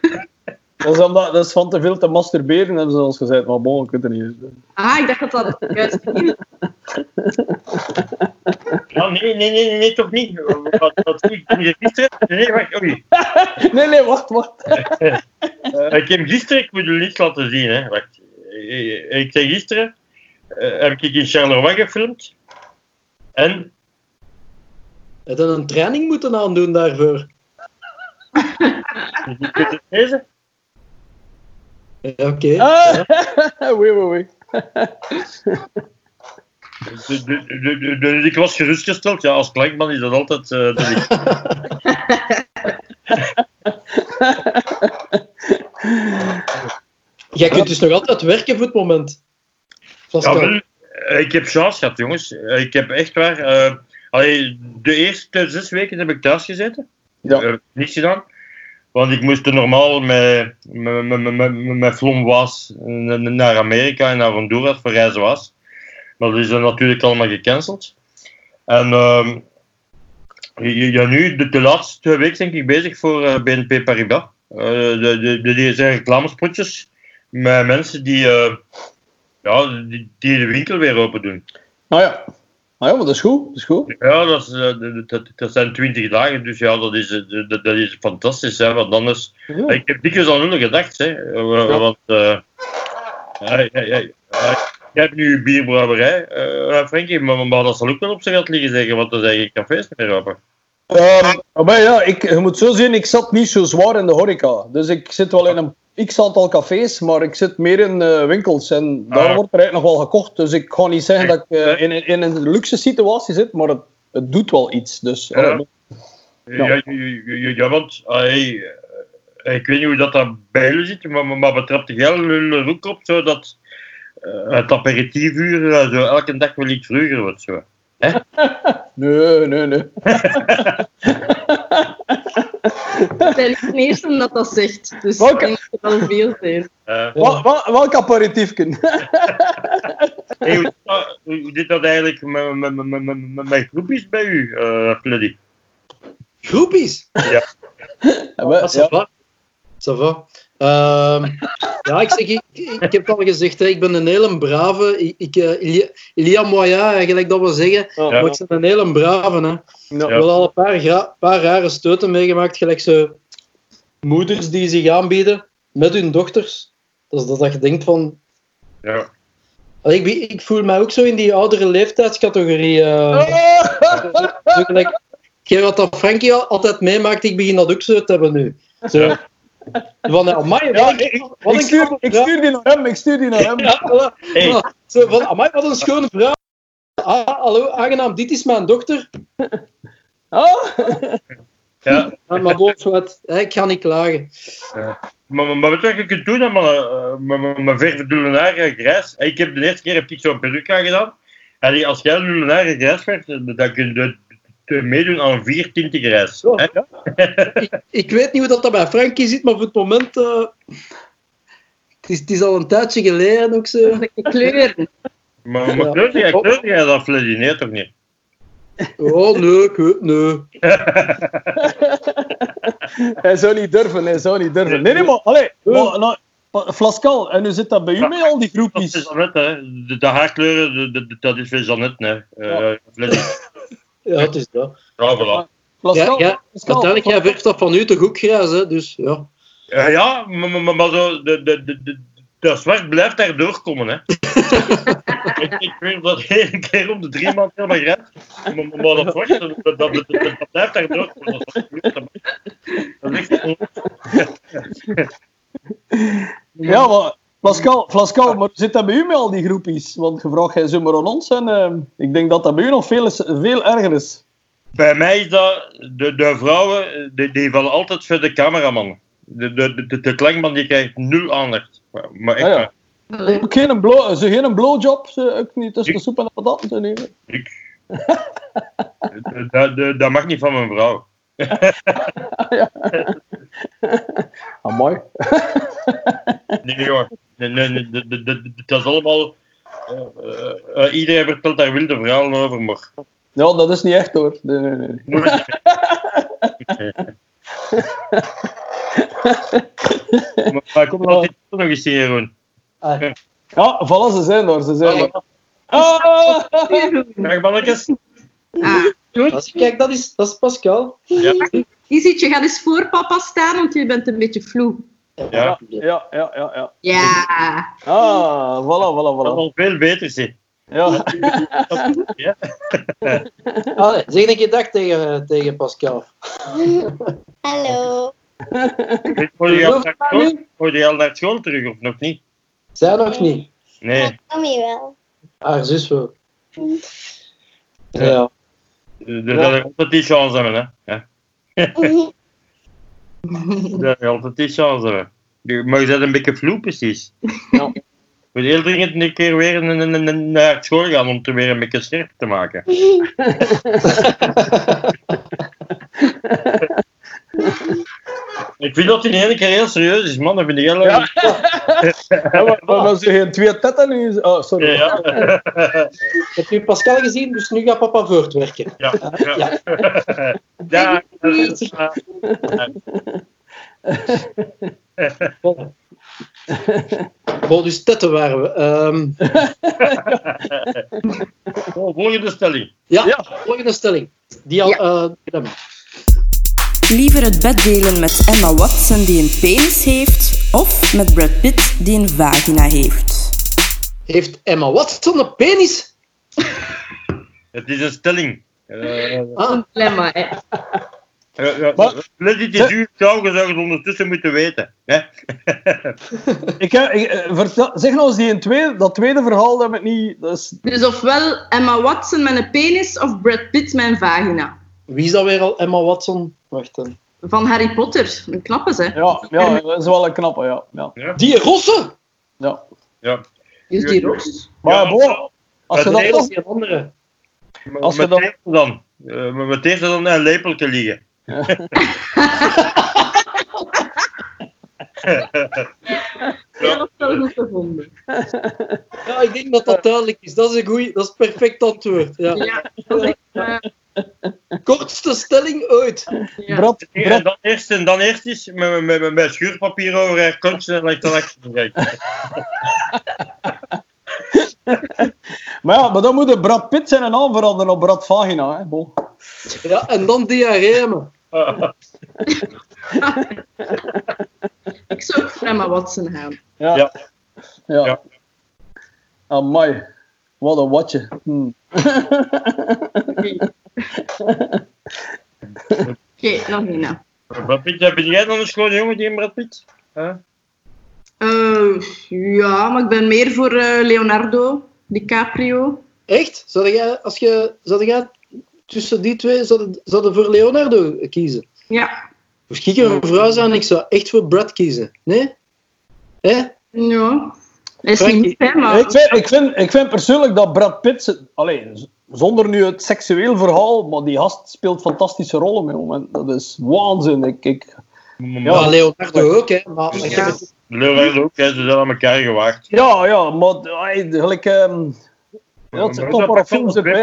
Speaker 2: Dat, is omdat, dat is van te veel te masturberen, hebben ze ons gezegd. Maar bon, ik weet het niet.
Speaker 3: Ah, ik dacht dat dat juist niet
Speaker 4: Ja, nee, nee, nee, nee, toch niet. Wat, wat zie ik gisteren? Nee, wacht, oei.
Speaker 2: Nee, nee, wacht, wacht.
Speaker 4: Ik heb gisteren, ik moet jullie iets laten zien, hè. Wacht. Ik zei gisteren, eh, heb ik in Charleroi gefilmd. En
Speaker 1: Heb je een training moeten aandoen daarvoor?
Speaker 4: je
Speaker 1: oké.
Speaker 2: Ah, wee, wee, wee.
Speaker 4: Dus- dus- dus ik was gerustgesteld. Ja, als klankman is dat altijd eh, de.
Speaker 1: Jij kunt dus nog altijd werken voor het moment.
Speaker 4: Ja, wel, eh, ik heb chance gehad, jongens. Eh, Ik heb echt waar... eh, allee, de eerste zes weken heb ik thuis gezeten.
Speaker 2: Ja.
Speaker 4: Eh, niets gedaan. Want ik moest normaal met, met, met, met, met, was naar Amerika en naar Honduras voor reizen was. Maar dat is natuurlijk allemaal gecanceld. En ehm, ja, nu, de, laatste twee weken denk ik bezig voor eh, BNP Paribas. Eh, de, de, die zijn reclamespotjes met mensen die, eh, ja, die, de winkel weer open doen.
Speaker 2: Ah ja. Ah ja, maar dat is goed. Dat is goed.
Speaker 4: Ja, dat, is, eh, dat, dat, zijn twintig dagen, dus ja, dat is, eh, dat, dat is fantastisch. Hè, want anders,
Speaker 2: Ja.
Speaker 4: ik heb dikwijls aan hun gedacht, hè, eh,
Speaker 1: Ja.
Speaker 4: want eh, ja, ja, ja, ja, jij hebt nu een bierbrouwerij, Frankie, maar, maar dat zal ook wel op zijn gat liggen zeggen, want er zijn geen cafés meer open.
Speaker 2: Ehm, maar ja, ik, je moet zo zien, ik zat niet zo zwaar in de horeca. Dus ik zit wel in een x aantal cafés, maar ik zit meer in eh, winkels. En daar
Speaker 4: Ah.
Speaker 2: wordt er eigenlijk nog wel gekocht. Dus ik ga niet zeggen dat ik eh, in, in een luxe situatie zit, maar het, het doet wel iets. Dus,
Speaker 4: Ja.
Speaker 2: allee,
Speaker 4: Ja, ja, ja, ja, ja, want eh, ik weet niet hoe dat daar bij jullie zit, maar, maar, betrapt de gel ook op, zodat eh, het aperitiefuur eh, zo elke dag wel iets vroeger wordt. Zo.
Speaker 2: nee, nee, nee.
Speaker 3: Ik ben niet de eerste dat dat zegt. Dus
Speaker 2: Welke?
Speaker 3: ik denk dat er wel veel zijn.
Speaker 4: Eh,
Speaker 2: Wel, wel, welk aperitiefje?
Speaker 4: Hey, hoe, zit dat- hoe zit dat eigenlijk met, met, met, met, met, met groepjes bij u, uh, Fleddy?
Speaker 1: Groepies.
Speaker 2: Ja,
Speaker 1: ça
Speaker 2: ja.
Speaker 1: va. Ça va. Ehm, ja, ik, zeg, ik, ik heb het al gezegd, hè, ik ben een hele brave. Ik, ik, eh, il, y a, il y a moyen, gelijk dat we zeggen.
Speaker 2: Ja.
Speaker 1: Maar ik ben een hele brave. Hè.
Speaker 2: Ja.
Speaker 1: Ik heb wel al een paar, paar rare stoten meegemaakt, gelijk zo moeders die zich aanbieden met hun dochters. Dat is dat, dat je denkt van...
Speaker 4: Ja.
Speaker 1: Allee, Ik, ik voel mij ook zo in die oudere leeftijdscategorie. eh zo gelijk, Hetgeen wat dat Frankie al- altijd meemaakt, ik begin dat ook zo te hebben nu. Zo,
Speaker 4: Ja.
Speaker 1: Van, ja, amai,
Speaker 2: Ja, ik,
Speaker 1: wat
Speaker 2: ik, stuur, ik die naar hem, ik stuur die naar hem.
Speaker 1: Ja, voilà.
Speaker 4: Hey.
Speaker 1: Ja, zo van, amai, wat een schone vrouw. Ah, hallo, aangenaam, dit is mijn dochter.
Speaker 2: Ah?
Speaker 4: Ja.
Speaker 1: Ah, maar boos ik ga niet klagen.
Speaker 4: Maar, maar, maar wat je kunt doen? eh, mijn- mijn lunaire grijs. Ik heb de eerste keer heb ik zo'n peruk aan gedaan. En als jij lunaire grijs werd, dan kun je de- meedoen aan vier tinten grijs.
Speaker 1: Ik, ik weet niet hoe dat, dat bij Frankie zit, maar voor het moment... eh, het, is, het is al een tijdje geleden ook zo.
Speaker 3: De kleuren.
Speaker 4: Maar, maar
Speaker 1: Ja.
Speaker 4: kleur jij, kleur jij dat, Fleddy? Nee, toch niet?
Speaker 1: Oh, nee, ik nee.
Speaker 2: Hij zou niet durven, hij zou niet durven. Nee, nee, maar, allee, maar, nou, Flascal, en hoe zit dat bij u met al die
Speaker 4: Dat is
Speaker 2: groepjes?
Speaker 4: Jeannette, hè. De, de haarkleuren, de, de- dat is voor Jeannette, hè. Eh, Fleddy.
Speaker 1: Ja, het is dat.
Speaker 4: Ja, voilà.
Speaker 2: Flascal,
Speaker 1: Ja, ja, Uiteindelijk, jij vergt dat van u toch ook grijs, hè? Dus ja.
Speaker 4: Eh, ja, maar, maar, maar zo, de, de, de, de, dat zwart blijft daar doorkomen, hè. ik, ik weet dat één keer om de drie maanden helemaal grijs. Maar, maar, dat zwart, dat, dat, dat, dat, dat blijft daar doorkomen. Dat echt...
Speaker 2: Ja, maar Flascal, maar hoe zit dat bij u met al die groepjes? Want je vraagt jij zomaar aan ons en eh, ik denk dat dat bij u nog veel, is- veel erger is.
Speaker 4: Bij mij is dat, de, de vrouwen, die, die vallen altijd voor de cameraman. De, de, de, de klankman die krijgt nul aandacht. Maar- Maar echt,
Speaker 2: Ah, ja. Ook geen, blow, zo geen blowjob, zo, ook niet tussen de soep en de patat. nee.
Speaker 4: ik. dat, dat, dat mag niet van mijn vrouw.
Speaker 2: Ah, mooi.
Speaker 4: Nee, jongen. Nee, nee, nee, dat- is allemaal. eh, eh, eh, iedereen vertelt daar wilde verhalen over, maar.
Speaker 2: Ja, dat is niet echt hoor. Nee, nee, nee.
Speaker 4: Maar, maar kom nog nog eens zien, Jeroen.
Speaker 1: Ah,
Speaker 2: Ja, voilà, ze zijn daar, ze zijn daar. Ah!
Speaker 4: Dag mannetjes.
Speaker 3: Ah,
Speaker 1: je kijkt, dat is, dat is Pascal.
Speaker 4: Ja,
Speaker 3: Isietje, ga eens voor papa staan, want je bent een beetje vloe.
Speaker 4: ja.
Speaker 2: Ja, ja, ja, ja.
Speaker 3: Ja.
Speaker 2: Ah, voilà, voilà,
Speaker 4: dat is
Speaker 2: voilà.
Speaker 4: al veel beter, zie.
Speaker 2: Ja.
Speaker 4: Ja.
Speaker 1: Allee, zeg een keer dag tegen, tegen Pascal.
Speaker 6: Hallo.
Speaker 4: Gooi je al naar school-
Speaker 1: nu?
Speaker 4: gooi je al naar school terug, of nog niet?
Speaker 1: Zij nog niet.
Speaker 4: Nee.
Speaker 6: Kom je wel.
Speaker 1: Haar zus wel. Ja.
Speaker 4: Dus dat is altijd die chance hebben, hè. Ja. Dat is altijd die chance hebben. Je- Maar je bent een beetje vloe, precies.
Speaker 2: Ja.
Speaker 4: Moet heel dringend een keer weer naar school gaan om te weer een beetje scherp te maken. Ik vind dat hij in één keer heel serieus is, man. Dat vind ik heel
Speaker 2: Ja. Ja, maar, als je geen twee tetten nu... Oh, sorry.
Speaker 4: Ja, ja.
Speaker 1: Heb je Pascal gezien? Dus nu gaat papa voortwerken.
Speaker 4: Ja. Ja. Ja. Ja.
Speaker 1: Bon, dus tetten waren we. Ehm,
Speaker 4: Oh, Volgende stelling.
Speaker 1: ja,
Speaker 2: Ja.
Speaker 1: volgende stelling. Die al...
Speaker 3: Ja.
Speaker 1: Eh.
Speaker 5: Liever het bed delen met Emma Watson die een penis heeft, of met Brad Pitt die een vagina heeft?
Speaker 1: heeft Emma Watson een penis?
Speaker 4: Het is een stelling. Eh,
Speaker 1: Ah,
Speaker 3: Dilemma, hè.
Speaker 4: ja, ja,
Speaker 2: Maar-
Speaker 4: Let dit is uw taal, je zou het ondertussen moeten weten. Hè?
Speaker 2: Ik, eh, vertel, zeg nou eens die in tweede, dat tweede verhaal dat ik niet... Dat is,
Speaker 3: Dus ofwel Emma Watson met een penis of Brad Pitt met een vagina.
Speaker 1: wie is dat weer al? Emma Watson? Wacht dan.
Speaker 3: Van Harry Potter. Een knappe, hè.
Speaker 2: ja, ja, dat is wel een knappe, ja. ja,
Speaker 1: Die Rosse!
Speaker 2: ja.
Speaker 4: Ja.
Speaker 3: Dus die roos.
Speaker 2: Maar
Speaker 4: Ja,
Speaker 2: bon, als je
Speaker 4: dat
Speaker 2: dat toch...
Speaker 1: dat is andere.
Speaker 2: Als
Speaker 4: met
Speaker 2: je dan-
Speaker 4: eerste dan. Eh, met eerste dan een lepeltje liggen.
Speaker 3: Ja, dat is wel goed gevonden.
Speaker 1: Ja, ik denk dat dat duidelijk is. Dat is een goeie, dat is perfect antwoord. Ja.
Speaker 3: Ja, dat is echt, eh,
Speaker 1: Kortste stelling ooit.
Speaker 3: ja.
Speaker 2: Brad,
Speaker 4: dan eerst, en dan eerst is met, met, met, met schuurpapier over kontje en kijken.
Speaker 2: maar ja, maar dan moet Brad Pitt zijn naam veranderen op Brad Vagina. Hè. Bon.
Speaker 1: Ja, en dan diarree. man.
Speaker 3: Ik zou ook Emma Watson gaan.
Speaker 2: Ja.
Speaker 4: Ja.
Speaker 2: Ja.
Speaker 4: Ja.
Speaker 2: Amai. Wat een watje. Hm.
Speaker 3: Oké, nog een.
Speaker 4: Brad Pitt, ben jij dan een schone jongen die een Brad Pitt? Huh?
Speaker 3: Eh, ja, maar ik ben meer voor eh, Leonardo DiCaprio.
Speaker 1: Echt? Zou jij, als je, zou jij tussen die twee zou, zou je voor Leonardo kiezen?
Speaker 3: Ja.
Speaker 1: Moest ik een vrouw zijn, ik zou echt voor Brad kiezen. Nee? Hè?
Speaker 3: Ja. Is niet hè, maar...
Speaker 2: Ik vind, ik, vind, ik vind persoonlijk dat Brad Pitt, alleen zonder nu het seksueel verhaal, maar die gast speelt fantastische rollen moment. Dat is waanzin. Ik, ik,
Speaker 1: Ja, Leonardo ook, hè. Maar, maar ik
Speaker 3: Ja.
Speaker 1: heb het-
Speaker 4: Leonardo ook, hè, ze zijn aan elkaar gewaagd.
Speaker 2: ja, ja, maar ay, gelijk, ehm ja, het zijn toch maar films erbij.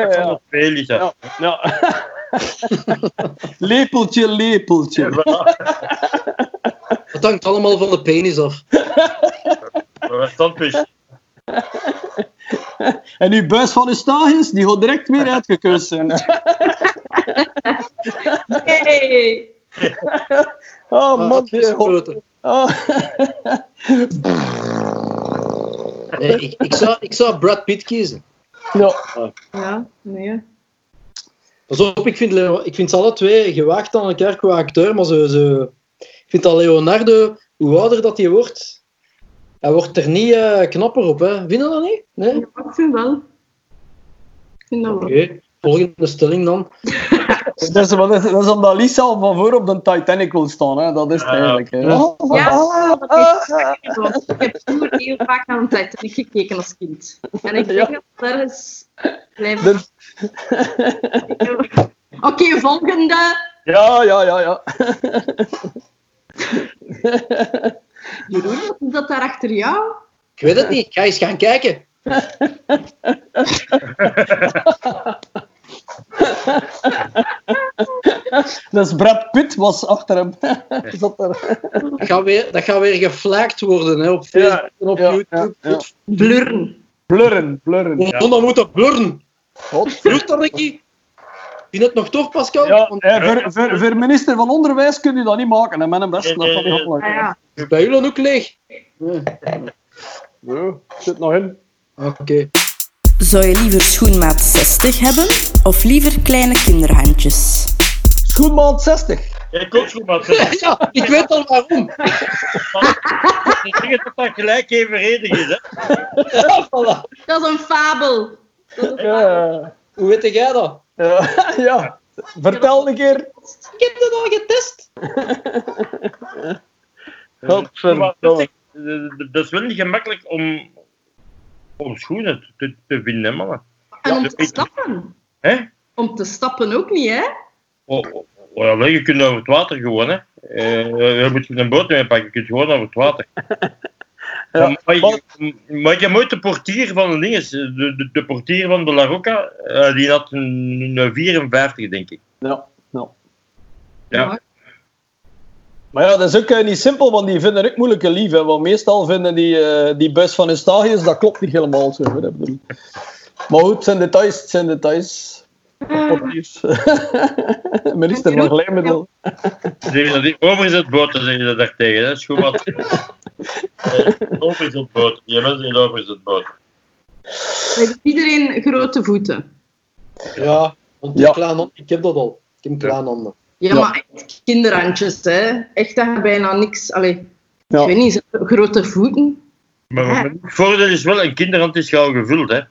Speaker 2: Ja,
Speaker 4: ja.
Speaker 2: lepeltje, lepeltje.
Speaker 1: het hangt allemaal van de penis af.
Speaker 2: En uw buis van Eustachius, die gaat direct weer uitgekeust zijn.
Speaker 3: Hey.
Speaker 2: Oh
Speaker 1: Ah,
Speaker 2: man,
Speaker 1: afgesproken.
Speaker 2: oh.
Speaker 1: Nee, ik, ik, zou, ik zou Brad Pitt kiezen.
Speaker 2: Ja.
Speaker 3: Ja, nee.
Speaker 1: Pas op, ik vind, ik vind ze alle twee gewaagd aan elkaar qua acteur, maar zo, zo, ik vind dat Leonardo, hoe ouder dat hij wordt, hij wordt er niet eh, knapper op. Hè. Je dat niet? Nee?
Speaker 3: Ja, ik vind wel. Ik vind dat wel.
Speaker 1: Oké, volgende stelling dan.
Speaker 2: Dat, is, is- dat is omdat Lisa al van voor op de Titanic wil staan. Hè. Dat is het
Speaker 4: Ja.
Speaker 2: eigenlijk. Hè.
Speaker 1: Ja.
Speaker 3: Ja, dat is zeker, want ik heb vroeger heel vaak aan Titanic gekeken als kind. En ik denk dat ergens blijft.
Speaker 2: De-
Speaker 3: Oké, volgende.
Speaker 2: Ja, ja, ja, ja.
Speaker 3: Jeroen, wat is dat daar achter jou?
Speaker 1: Ik weet het niet, ga eens gaan kijken.
Speaker 2: Dus Brad Pitt was achter hem. Zat er.
Speaker 1: Dat gaat weer, dat gaat weer geflagd worden hè, op Facebook en op
Speaker 2: ja,
Speaker 1: YouTube.
Speaker 2: ja, ja.
Speaker 3: Blurren.
Speaker 2: Blurren, blurren.
Speaker 1: Dan moet dat blurren.
Speaker 2: God.
Speaker 1: Dat, Ricky. Vind je het nog tof, Pascal?
Speaker 2: Ja,
Speaker 1: Want
Speaker 2: eh, voor, voor, voor minister van Onderwijs kun je dat niet maken. Hè, met een best. Dat niet
Speaker 3: Ah,
Speaker 2: gemakkelijk.
Speaker 3: ja.
Speaker 1: is bij jullie ook leeg. Nee.
Speaker 2: Ja, zit nog in.
Speaker 1: Oké.
Speaker 5: Zou je liever schoenmaat 60 hebben of liever kleine kinderhandjes?
Speaker 2: Schoenmaat 60.
Speaker 4: Ik ook maar ze
Speaker 1: Ja, ik weet al waarom.
Speaker 4: zeggen dat dat gelijk evenredig is. Hè.
Speaker 1: Ja, voilà.
Speaker 3: Dat is een fabel. Dat is een fabel.
Speaker 2: Ja.
Speaker 1: Hoe weet jij dat?
Speaker 2: Ja. ja. Vertel een keer.
Speaker 1: Ik heb dat al getest.
Speaker 2: Godverdomme.
Speaker 4: Dat is- wel niet gemakkelijk om, om schoenen te, te vinden, mannen.
Speaker 3: En om te stappen.
Speaker 4: Hè?
Speaker 3: Om te stappen ook niet, hè?
Speaker 4: Oh, oh, oh, ja, je kunt over het water gewoon. Hè. Eh, je moet je een boot mee pakken, je kunt gewoon over het water.
Speaker 2: Ja,
Speaker 4: maar, je- maar je moet de portier van de dinges, de, de, de portier van de La Rocca, eh, die had een, een 54, denk ik.
Speaker 2: Ja, ja.
Speaker 4: Ja.
Speaker 2: Maar ja, dat is ook eh, niet simpel, want die vinden ook moeilijke lief. Hè, want meestal vinden die, eh, die bus van Eustachius, dat klopt niet helemaal zo. Maar goed, het zijn details, het zijn details. Portiers. Minister van Glijmiddel.
Speaker 4: Dat die overzetboten, zeggen ze daar tegen. Hè. Schoenmaat. Eh, overzetboten. Die mensen in overzetboten.
Speaker 3: Heeft iedereen grote voeten?
Speaker 1: Ja, want
Speaker 2: Ja.
Speaker 1: klein handen- ik heb dat al. Ik heb klein handen.
Speaker 3: Ja,
Speaker 2: Ja.
Speaker 3: maar echt kinderhandjes, hè? Echt dat je bijna niks. Allee,
Speaker 2: Ja.
Speaker 3: ik weet niet, zo grote voeten.
Speaker 4: Maar het voordeel is wel, een kinderhand is gauw gevuld. Hè.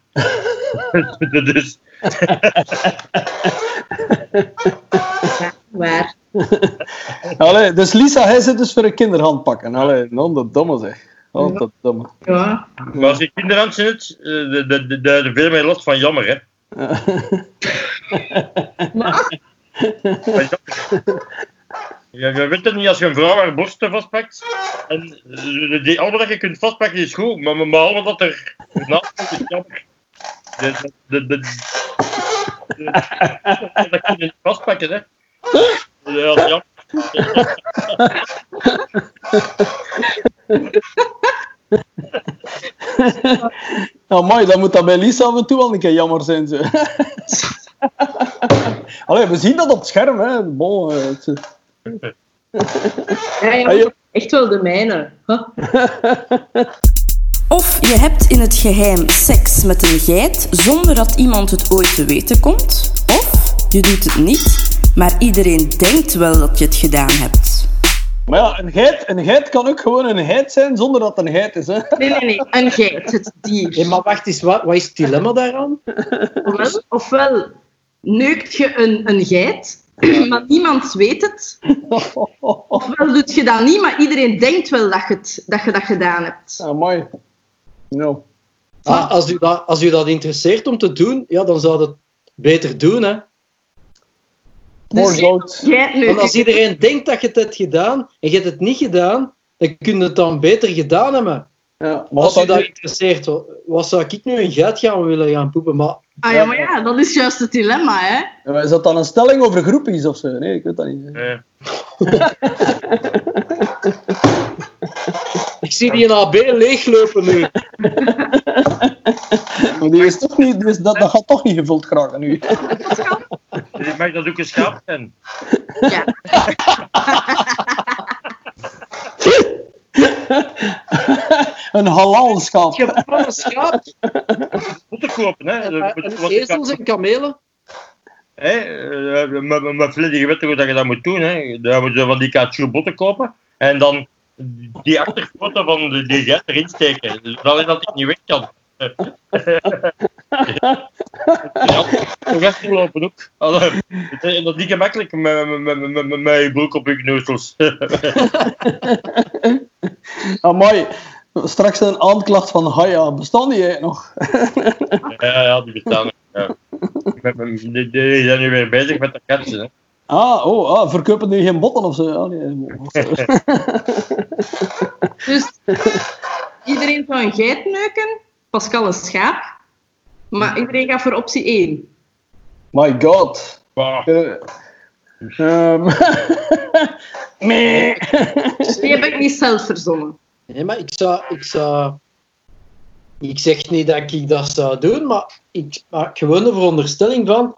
Speaker 4: dus,
Speaker 3: Ja, waar.
Speaker 2: Allee, dus Lisa, hij zit dus voor een kinderhand pakken. Allee, non, dat domme zeg. Oh, dat domme.
Speaker 3: Ja.
Speaker 4: maar als je kinderhand zit, eh, de- de- de- daar veel meer last van jammer. Hè. Ja, je weet het niet als je een vrouw haar borsten vastpakt. En eh, die, allemaal dat je kunt vastpakken is goed, maar, maar, maar allemaal dat er naast komt is jammer. De, de, de, de, de- dat kun je niet vastpakken, hè? Ja, dat is jammer.
Speaker 2: Amai, dan moet dat bij Lisa af en toe wel een keer jammer zijn. Zo. Allee, we zien dat op het scherm. Hè. Bon, eh, het-
Speaker 3: ja, ja,
Speaker 2: Ah, ja.
Speaker 3: echt wel de mijne. Huh?
Speaker 5: Of je hebt in het geheim seks met een geit zonder dat iemand het ooit te weten komt. Of je doet het niet maar iedereen denkt wel dat je het gedaan hebt.
Speaker 2: Maar ja, een geit, een geit kan ook gewoon een geit zijn zonder dat het een geit is. Hè?
Speaker 3: Nee, nee, nee. Een geit, het dier.
Speaker 1: Hey, maar wacht eens, wat, wat is het dilemma daaraan?
Speaker 3: Ofwel, ofwel neukt je een, een geit, maar niemand weet het. Ofwel doet je dat niet, maar iedereen denkt wel dat je, het, dat, je dat gedaan hebt.
Speaker 2: Amai. Ja.
Speaker 1: Ah, als, u dat, als u dat interesseert om te doen, ja, dan zou het beter doen. Hè?
Speaker 2: More
Speaker 3: Dus-
Speaker 1: Want als iedereen denkt dat je het hebt gedaan en je hebt het niet gedaan, dan kun je het dan beter gedaan hebben.
Speaker 2: Ja, maar
Speaker 1: Als u dat
Speaker 2: dat
Speaker 1: interesseert, wa- wat zou ik nu een geit gaan willen gaan poepen? Maar
Speaker 3: Ah ja, maar ja, dat is juist het dilemma, hè.
Speaker 2: is dat dan een stelling over groepjes of zo? Nee, ik weet dat niet.
Speaker 4: Eh,
Speaker 1: ik zie die in AB leeglopen nu.
Speaker 2: Maar die is toch niet, is, dat, dat gaat toch niet gevuld geraken nu.
Speaker 4: ik mag dat ook een schaap zijn.
Speaker 3: Ja.
Speaker 2: een halal schaap.
Speaker 1: Je hebt gewoon een schaap,
Speaker 4: Moeten kopen, hè? moet-
Speaker 1: ezels en kamelen.
Speaker 4: Hè? eh, Freddy, je weet toch hoe dat je dat moet doen, hè? Dan moet je van die kaatjoe botten kopen en dan die achterpoten van de, geit erin steken. Zodat dat ik niet weg kan. ja, lopen ook. Dat is niet gemakkelijk met, met, met, met, met, met je broek op je kneuzels.
Speaker 2: Amai. Straks een aanklacht van Haya. Bestaan die eigenlijk nog?
Speaker 4: ja, ja, die bestaan. nog, Ja. Die, die zijn nu weer bezig met de katsen.
Speaker 2: Ah, oh, ah, verkopen die geen botten of zo? Ah, nee.
Speaker 3: Dus iedereen zou een geit neuken, Pascal een schaap, maar iedereen gaat voor optie 1.
Speaker 2: My god.
Speaker 4: Bah.
Speaker 2: Meh.
Speaker 3: Die heb ik niet zelf verzonnen.
Speaker 1: Nee, maar ik zou, ik zou... Ik zeg niet dat ik dat zou doen, maar ik maak gewoon de veronderstelling van...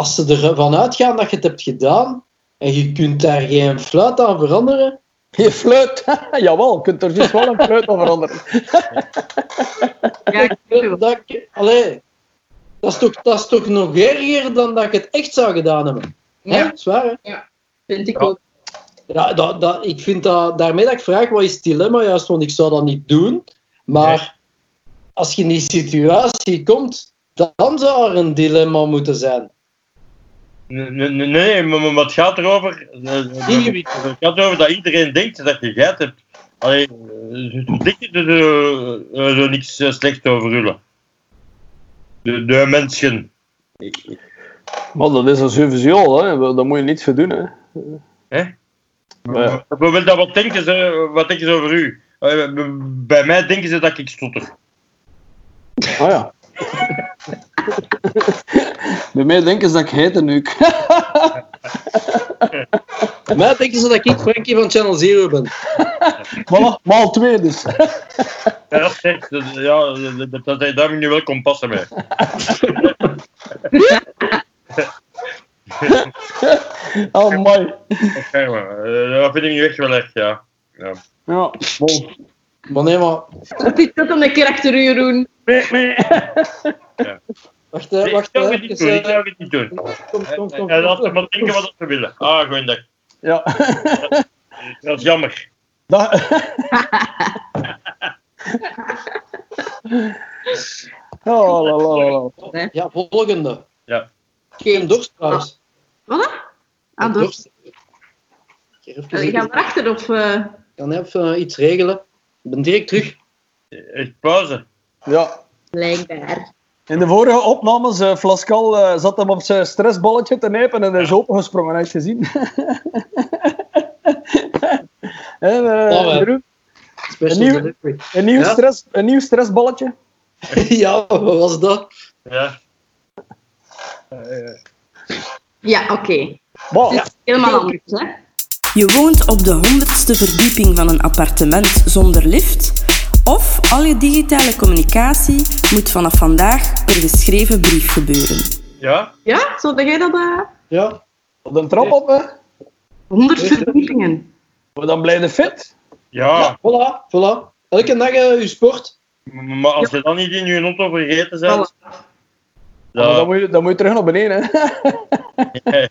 Speaker 1: Als ze ervan uitgaan dat je het hebt gedaan en je kunt daar geen fluit aan veranderen...
Speaker 2: Je fluit. Jawel, je kunt er dus wel een fluit aan veranderen.
Speaker 3: Ja.
Speaker 1: Dat, allee, dat, is toch, dat is toch nog erger dan dat ik het echt zou gedaan hebben. Ja.
Speaker 3: Ja,
Speaker 1: Zwaar, hè?
Speaker 3: vind ik
Speaker 4: Ja.
Speaker 3: ook.
Speaker 1: Ja, dat, dat, ik vind dat, daarmee dat ik vraag, wat is het dilemma? Juist, want ik zou dat niet doen. Maar als je in die situatie komt, dan zou er een dilemma moeten zijn.
Speaker 4: Nee, nee, maar maar het gaat erover. eh, Het gaat erover dat iedereen denkt dat je geit hebt. Allee, eh, denk je er eh, zo niks slechts over Ulle? De, de mensen.
Speaker 2: Maar dat is een sowieso, hè. Daar moet je niets voor doen. Hè.
Speaker 4: Hè?
Speaker 2: Ja.
Speaker 4: Dat wat denken ze, wat denken ze over u? Bij mij denken ze dat ik stotter.
Speaker 2: Ah ja. Bij mij denken ze dat ik heet neuk.
Speaker 1: Bij mij denken ze dat ik Frankie van Channel Zero ben.
Speaker 2: voilà, maal twee dus.
Speaker 4: Ja, ja dat, dat, dat, daar heb ik nu wel kompas mee.
Speaker 2: Oh, mooi.
Speaker 4: Oké, maar eh, dat vind ik nu echt wel echt, ja. ja.
Speaker 2: Ja, bon.
Speaker 1: Maar nee, maar...
Speaker 3: Dat is dat dan een keer achter u, Jeroen.
Speaker 1: Wacht, hè,
Speaker 4: Ik
Speaker 1: wacht.
Speaker 4: zou
Speaker 1: hè,
Speaker 4: het niet
Speaker 1: even,
Speaker 4: doen, ik
Speaker 1: eh,
Speaker 4: zou het niet doen.
Speaker 1: Kom, kom, kom.
Speaker 4: En laat ze maar denken wat ze willen. Ah, gewoon dat.
Speaker 2: Ja.
Speaker 4: Dat is jammer.
Speaker 2: Dat... Oh, la, la, la, la.
Speaker 1: Ja, volgende.
Speaker 4: Ja.
Speaker 1: Ik heb dorst trouwens.
Speaker 3: Wat? Ah.
Speaker 1: Dorst. Ik ga
Speaker 3: erachter of... eh,
Speaker 1: Ik kan even eh, iets regelen. Ik ben direct terug.
Speaker 4: Echt pauze.
Speaker 2: Ja.
Speaker 3: Blijkbaar.
Speaker 2: In de vorige opnames, uh, Flascal eh, zat hem op zijn stressballetje te nijpen en hij is opengesprongen, heb je gezien? en, eh,
Speaker 1: ja.
Speaker 2: Jeroen,
Speaker 1: Special
Speaker 2: Een nieuw- een, nieuw
Speaker 1: Ja?
Speaker 2: stress, een nieuw stressballetje.
Speaker 1: ja, wat was dat?
Speaker 4: Ja.
Speaker 3: Ja, oké. Is helemaal anders, hè.
Speaker 5: Je woont op de honderdste verdieping van een appartement zonder lift. Of al je digitale communicatie moet vanaf vandaag per geschreven brief gebeuren.
Speaker 4: Ja?
Speaker 3: Ja, zo dat jij dat... eh
Speaker 1: Ja.
Speaker 2: op de trap op, hè.
Speaker 3: 100 verdiepingen.
Speaker 2: Maar dan blijf je fit.
Speaker 4: Ja.
Speaker 1: ja, voilà, voilà. Elke dag eh, uw sport.
Speaker 4: Maar als je dan niet in je auto vergeten bent,
Speaker 3: Voilà.
Speaker 2: Maar dan, moet je, dan moet je terug naar beneden. Hè.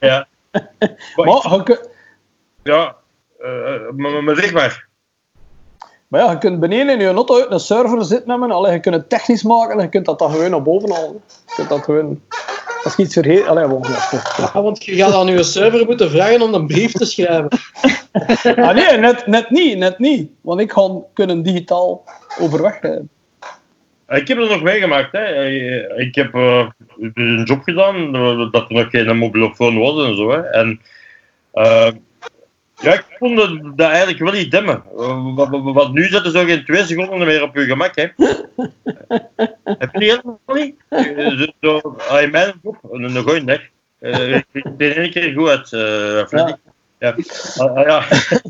Speaker 4: ja,
Speaker 2: Maar je,
Speaker 4: Ja, eh, maar, maar- maar zeg maar.
Speaker 2: Maar ja, je kunt beneden in je auto uit een server zitten hebben. Allee, je kunt het technisch maken en je kunt dat dan gewoon naar boven halen. Je kunt dat gewoon... Als je iets vergeet... Allee, bon, ja.
Speaker 1: Ja, want je gaat aan je server moeten vragen om een brief te schrijven.
Speaker 2: Ah, nee, net, net niet, net niet. Want ik ga kunnen digitaal overweg rijden.
Speaker 4: Ik heb het nog meegemaakt. Hè. Eh, Ik heb eh, een job gedaan eh, dat er nog geen mobielefoon was en zo. Hè. En ja, ik vond dat dat eigenlijk wel niet demmen. Wat- nu zitten zo geen twee seconden meer op je gemak. Hè. heb je die helemaal niet? Eh, Zo, ah, in mijn job, een, goeie dag. Eh, ik ben in één keer goed uit, eh Freddy. Ja. Ah, ja.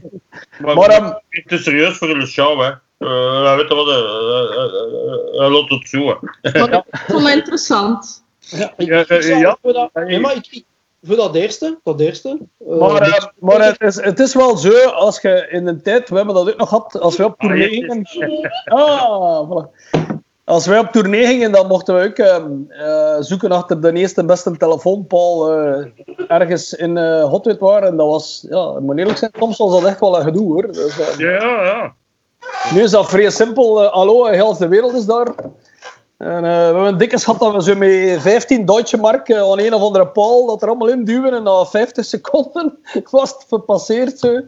Speaker 4: maar,
Speaker 2: Maar,
Speaker 4: ik te serieus voor de show, hè. Uh, weet je wat, uh, uh, loopt het zo. hè.
Speaker 3: Maar ik vond het interessant.
Speaker 1: Ja, ik,
Speaker 4: Ja,
Speaker 1: ik zou
Speaker 4: ja.
Speaker 1: voor voor dat eerste, dat eerste. eh,
Speaker 2: Maar, eh, maar het, is, het is wel zo, als je in een tijd, we hebben dat ook nog gehad, als we op tournee
Speaker 4: Ah,
Speaker 2: gingen. Ah, voilà. Als wij op tournee gingen, dan mochten we ook ehm, eh, zoeken achter de eerste beste telefoonpaal eh, ergens in eh Hotwit waren. En dat was, ja, ik moet eerlijk zijn, soms was dat echt wel een gedoe hoor. Dus,
Speaker 4: Ja, ja.
Speaker 2: nu is dat vrij simpel. hallo, heel de wereld is daar. En eh, we hebben een dikke schat dat we zo met 15 Duitse mark eh, aan een of andere paal dat er allemaal in duwen en na 50 seconden was het gepasseerd zo.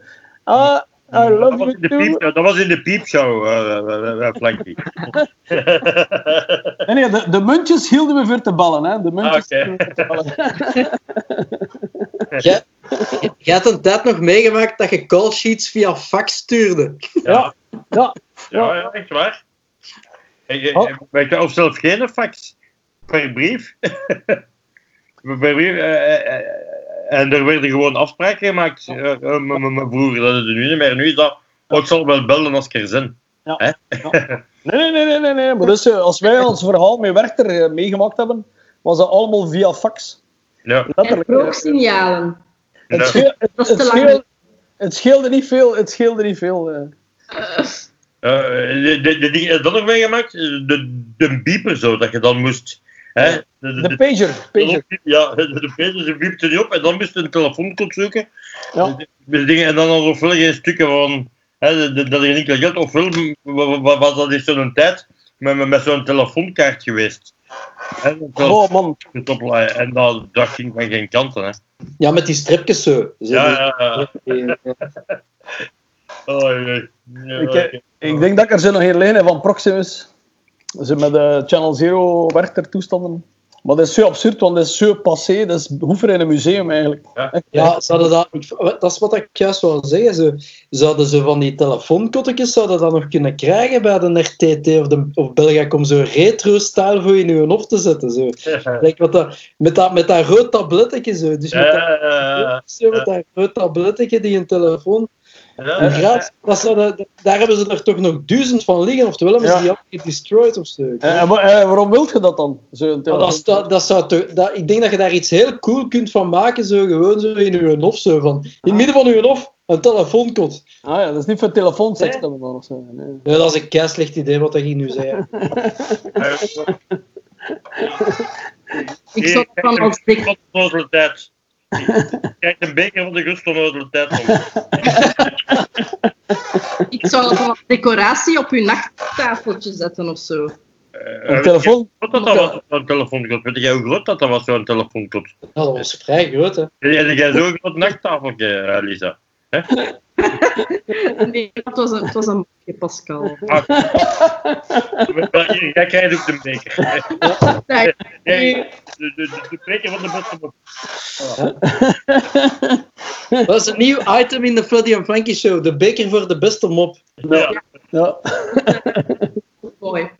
Speaker 2: Ah, I
Speaker 4: Dat
Speaker 2: love
Speaker 4: was,
Speaker 2: you
Speaker 4: piep, dat was in de piepshow, eh, eh, Flanky.
Speaker 2: Nee, nee, de, de muntjes hielden we voor te ballen. Hè. De muntjes
Speaker 4: Ah,
Speaker 2: te ballen.
Speaker 1: Jij jij hebt een tijd nog meegemaakt dat je call sheets via fax stuurde.
Speaker 4: Ja,
Speaker 2: Ja,
Speaker 4: ja, ja, echt waar. Ik-
Speaker 2: Oh.
Speaker 4: weet je, Of zelfs geen fax. Per brief. per brief. eh, eh, eh, en er werden gewoon afspraken gemaakt met mijn broer. Dat is het nu niet meer. Nu is dat... Oh, ik zal wel bellen als ik er zin.
Speaker 2: nee, nee, nee, nee, nee, nee. Maar dus, als wij ons verhaal met Werchter meegemaakt hebben, was dat allemaal via fax.
Speaker 4: Ja.
Speaker 3: En
Speaker 2: Letterlijk. eh,
Speaker 3: rooksignalen.
Speaker 2: Het, scheel- het,
Speaker 3: te
Speaker 2: het,
Speaker 3: lang.
Speaker 2: scheel- het scheelde niet veel. Het scheelde niet veel. eh.
Speaker 4: Eh, de, de, de dingen, heb je dat nog meegemaakt? De, de beeper zo, dat je dan moest... Hè? De, de,
Speaker 2: De
Speaker 4: de-
Speaker 2: pager. pager.
Speaker 4: Ja, de, de pager, ze biepte niet op en dan moest je een telefooncode zoeken.
Speaker 2: Ja.
Speaker 4: De- de dingen, en dan ofwel geen stukken van... Hè, de- de- dat je niet geld, ofwel wa- wa- was dat in zo'n tijd met, met, zo'n telefoonkaart geweest. Was
Speaker 2: Oh man.
Speaker 4: En dat, dat ging van geen kanten. Hè.
Speaker 1: Ja, met die stripjes zo.
Speaker 4: Ja, ja, ja. Oh, jee. Ja,
Speaker 2: Ik, denk dat ik er zo nog een liggen van Proximus. Ze met de Channel Zero Werchter toestanden. Maar dat is zo absurd, want dat is zo passé. Dat is hoever in een museum eigenlijk.
Speaker 1: Ja, zouden dat, dat is wat ik juist wou zeggen. Zo, zouden ze van die telefoonkottekjes zouden dat nog kunnen krijgen bij de RTT of, de, of Belgacom? Zo retro-style voor in uw hof te zetten. Zo. Like wat dat, met, dat, met dat rood tabletje. Zo. Dus met dat,
Speaker 4: Ja, ja,
Speaker 1: zo, met dat rood tabletje die een telefoon.
Speaker 4: Ja.
Speaker 1: Dat zouden- daar hebben ze er toch nog duizend van liggen. Oftewel hebben ze die al destroyed of zo.
Speaker 2: En, en wa- en waarom wilt je dat dan? Zo
Speaker 1: dat, dat, dat zou toch, dat, ik denk dat je daar iets heel cool kunt van maken, zo, gewoon zo in je hof. Zo, van, in het midden van je hof, een telefoonkot.
Speaker 2: Ah ja, dat is niet voor telefoonseks
Speaker 1: Nee.
Speaker 2: dan of zo. Nee.
Speaker 1: Nee, dat is een kei slecht idee wat ik nu zei.
Speaker 3: Ik zou van als dik.
Speaker 4: Wat een een beker van de Gust onnozele tijd.
Speaker 3: Ik zou als decoratie op uw nachttafeltje zetten of zo.
Speaker 2: Een telefoon?
Speaker 4: Wat dat dat was, zo'n telefoonkot? Weet jij hoe groot dat, dat was, zo'n telefoonkot?
Speaker 1: Dat was vrij groot, hè.
Speaker 4: Heb jij zo'n groot nachttafeltje, eh, Lisa?
Speaker 3: Nee, het was een, het was een mopje, Pascal.
Speaker 4: Ah. Jij krijgt ook de beker. Nee, de, de, de, de beker van de beste mop.
Speaker 1: Dat is een nieuw item in de Freddy en Frankie show. De beker voor de beste mop.
Speaker 4: Ja.
Speaker 2: Ja.
Speaker 3: mooi.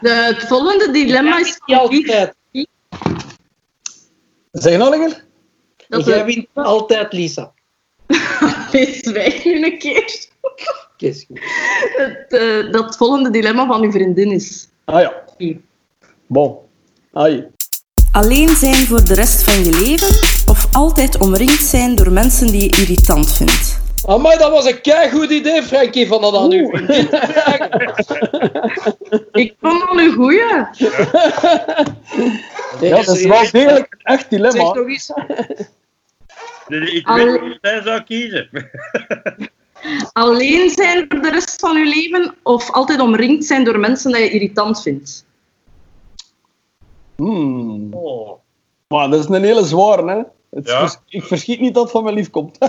Speaker 3: De, het volgende dilemma is
Speaker 1: Niet altijd.
Speaker 2: Zeg nog een keer?
Speaker 3: dat
Speaker 1: Jij wint altijd, Lisa.
Speaker 3: Wees wij nu een keer.
Speaker 1: Oké, is goed.
Speaker 3: Het, eh, dat het volgende dilemma van uw vriendin is.
Speaker 2: Ah ja. Bon. Ai.
Speaker 5: Alleen zijn voor de rest van je leven of altijd omringd zijn door mensen die je irritant vindt?
Speaker 1: Amai, dat was een keigoed idee, Frankie, van dat aan u. vriendin te vragen.
Speaker 3: Ik vond dat een goeie.
Speaker 2: Ja, dat is wel degelijk een echt
Speaker 1: Zeg
Speaker 2: dilemma.
Speaker 1: nog eens.
Speaker 4: Ik
Speaker 3: Al-
Speaker 4: weet wat hij zou kiezen.
Speaker 3: Alleen zijn voor de rest van je leven of altijd omringd zijn door mensen dat je irritant vindt?
Speaker 2: Hmm.
Speaker 4: Oh.
Speaker 2: Maar dat is een hele zware, hè. Het
Speaker 4: Ja.
Speaker 2: vers- ik verschiet niet dat het van mijn lief komt.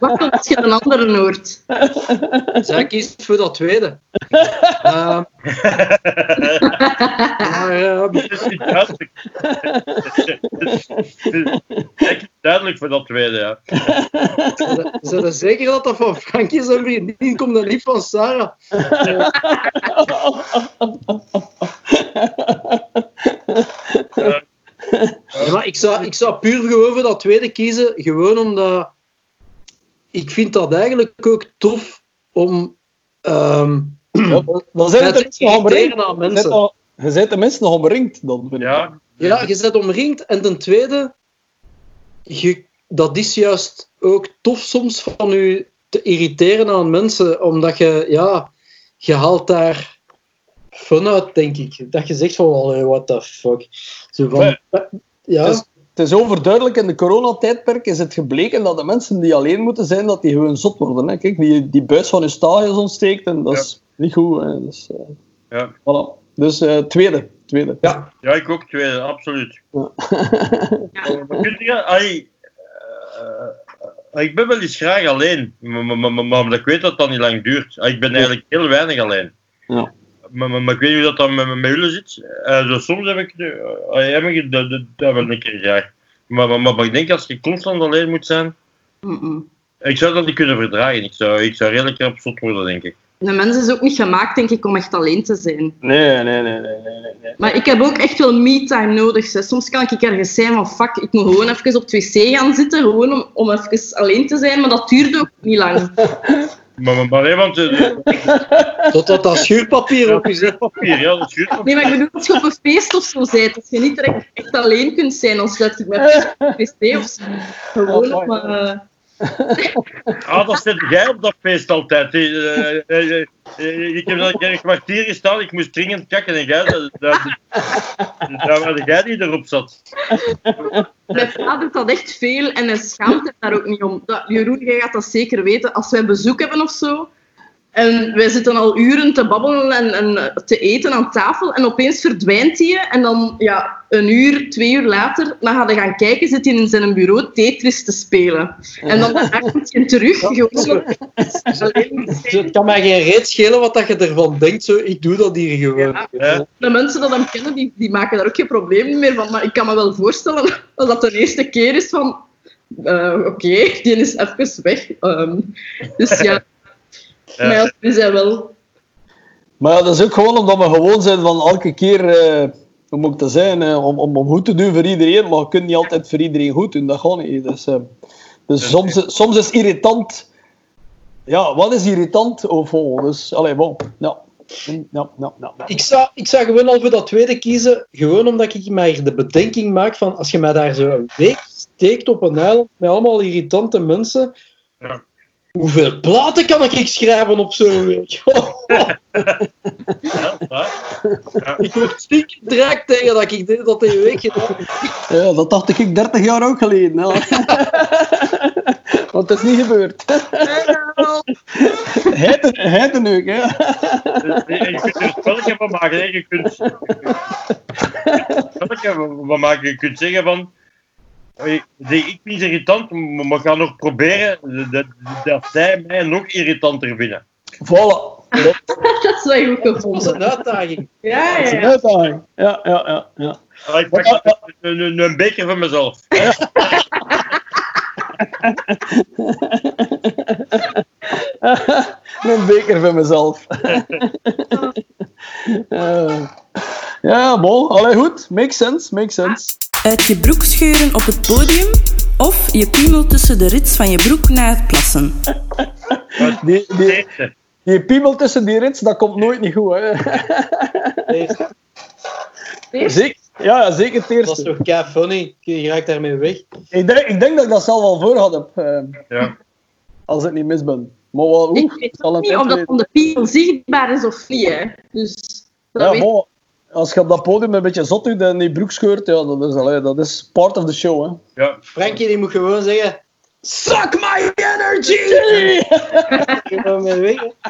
Speaker 3: Wat als je een andere hoort?
Speaker 1: Zij kiest voor dat tweede. Ehm, maar, eh,
Speaker 4: Het is niet duidelijk. Kijk, duidelijk voor dat tweede, ja.
Speaker 1: zijn er zeker dat dat van Frank is en vriendin komt en niet van Sarah? Ja, maar ik, zou, ik zou puur gewoon voor dat tweede kiezen, gewoon omdat ik vind dat eigenlijk ook tof om ehm
Speaker 2: Ja, dan zijn het mensen nog omringd.
Speaker 1: aan mensen.
Speaker 2: al- Je bent de mensen nog omringd, dan vind ik.
Speaker 4: Ja,
Speaker 1: Ja, je bent omringd. En ten tweede, je, dat is juist ook tof soms van je te irriteren aan mensen, omdat je, ja, je haalt daar fun uit, denk ik. Dat je zegt van, what the fuck. Van, ja,
Speaker 2: Het is, het is overduidelijk, in de coronatijdperk is het gebleken dat de mensen die alleen moeten zijn, dat die gewoon zot worden. Hè. Kijk, die, die buis van hun stadions ontsteekt en dat is niet goed. Hè. Dus, eh,
Speaker 4: ja.
Speaker 2: voilà. dus eh, tweede. tweede.
Speaker 1: ja.
Speaker 4: ja, ik ook tweede, absoluut.
Speaker 2: Ja.
Speaker 4: Je, eh, ik ben wel eens graag alleen, maar, maar, maar, maar ik weet dat dat niet lang duurt. Ah, Ik ben eigenlijk heel weinig alleen.
Speaker 2: Ja.
Speaker 4: Maar, maar, maar ik weet niet hoe dat dan met, met jullie zit. Eh, dus soms heb ik, uh, heb ik dat, dat, dat wel een keer graag. Maar, maar, maar, maar ik denk als je constant alleen moet zijn,
Speaker 3: Mm-mm.
Speaker 4: ik zou dat niet kunnen verdragen. Ik zou, ik zou redelijk op zot worden, denk ik.
Speaker 3: De mens is ook niet gemaakt, denk ik, om echt alleen te zijn.
Speaker 2: Nee, nee, nee, nee, nee, nee, nee.
Speaker 3: Maar ik heb ook echt wel me-time nodig. Hè. Soms kan ik ergens zijn van, fuck, ik moet gewoon even op het wc gaan zitten, gewoon om, om even alleen te zijn. Maar dat duurt ook niet lang.
Speaker 4: Maar, maar, maar nee, want eh,
Speaker 1: Totdat dat schuurpapier op je zit.
Speaker 4: papier, ja, dat schuurt
Speaker 3: Nee, maar ik bedoel, als je op een feest of zo bent, als je niet direct echt alleen kunt zijn, dan sluit ik me op het wc of zo. Gewoon op mijn...
Speaker 4: Ah, dat zit jij op dat feest altijd. Eh, eh, eh, ik heb dat een kwartier gestaan, ik moest dringend kakken en jij, dat waren jij die erop zat.
Speaker 3: Mijn vader dat echt veel en hij schaamt zich daar ook niet om. Jeroen, jij gaat dat zeker weten. Als wij bezoek hebben of zo, en wij zitten al uren te babbelen en, en te eten aan tafel, en opeens verdwijnt hij. En dan, ja, een uur, twee uur later, dan gaat hij gaan kijken, zit hij in zijn bureau Tetris te spelen. En dan komt hij terug, gewoon.
Speaker 1: Het kan mij geen reet schelen wat dat je ervan denkt. Zo, ik doe dat hier gewoon.
Speaker 3: Ja.
Speaker 4: Ja.
Speaker 3: De mensen die hem kennen, die, die maken daar ook geen probleem meer van. Maar ik kan me wel voorstellen dat dat de eerste keer is van... eh, Oké, die is even weg. Ehm, dus Ja. Maar ja, zijn wel...
Speaker 2: Maar ja, dat is ook gewoon omdat we gewoon zijn van elke keer, eh, hoe moet ik dat zeggen, eh, om, om, om goed te doen voor iedereen, maar je kunt niet altijd voor iedereen goed doen, dat gaat niet. Dus, eh, dus soms, soms is irritant, ja, wat is irritant? Of, oh, dus, allee, bon, ja. Ja, ja, ja, ja.
Speaker 1: Ik zou, ik zou gewoon al voor dat tweede kiezen, gewoon omdat ik mij de bedenking maak van als je mij daar zo een week steekt op een eiland met allemaal irritante mensen,
Speaker 4: Ja.
Speaker 1: Hoeveel platen kan ik schrijven op zo'n week?
Speaker 4: Ja, waar.
Speaker 1: ik word stinkend direct tegen dat ik dit- dat in week gedaan heb.
Speaker 2: Ja, dat dacht ik 30 jaar ook geleden. Ja. Want het is niet gebeurd. Hij ten ook, hè.
Speaker 4: Je kunt er een spelletje van maken. Hè. Je kunt je kunt er een spelletje van maken. Je kunt zeggen van... "Hey, nee, Ik vind irritant, maar we gaan nog proberen dat, dat zij mij nog irritanter vinden.
Speaker 2: Voilà. Dat
Speaker 3: Dat is wel goed
Speaker 1: Dat is
Speaker 3: gevonden.
Speaker 1: een uitdaging.
Speaker 3: Ja,
Speaker 2: is
Speaker 3: ja,
Speaker 2: een
Speaker 3: ja.
Speaker 2: uitdaging. Ja, ja, ja. ja.
Speaker 4: Ik pak een, een, een beker van mezelf.
Speaker 2: een beker van mezelf. Ja, bon. Allee, goed. Makes sense, makes sense.
Speaker 5: Uit je broek scheuren op het podium of je piemel tussen de rits van je broek na het plassen.
Speaker 2: Die, die,
Speaker 4: Eerste.
Speaker 2: die piemel tussen die rits, dat komt nooit niet goed, hè. Zeker, ja, ja, zeker het
Speaker 1: Dat is
Speaker 2: eerste.
Speaker 1: toch kei funny. Je raakt daarmee weg.
Speaker 2: Ik denk, ik denk dat ik dat zelf al voor had, heb,
Speaker 4: Ja.
Speaker 2: als ik niet mis ben. Maar wel,
Speaker 3: Ik weet ook
Speaker 2: een
Speaker 3: niet
Speaker 2: tijd
Speaker 3: of dat
Speaker 2: weten.
Speaker 3: van de piemel zichtbaar is of niet. Hè. Dus dat
Speaker 2: Ja,
Speaker 3: weet.
Speaker 2: Als je op dat podium een beetje zot doet en die broek scheurt, ja, dat is, allee, dat is part of the show. Hè.
Speaker 4: Ja,
Speaker 1: Frankie die moet gewoon zeggen... Suck my energy!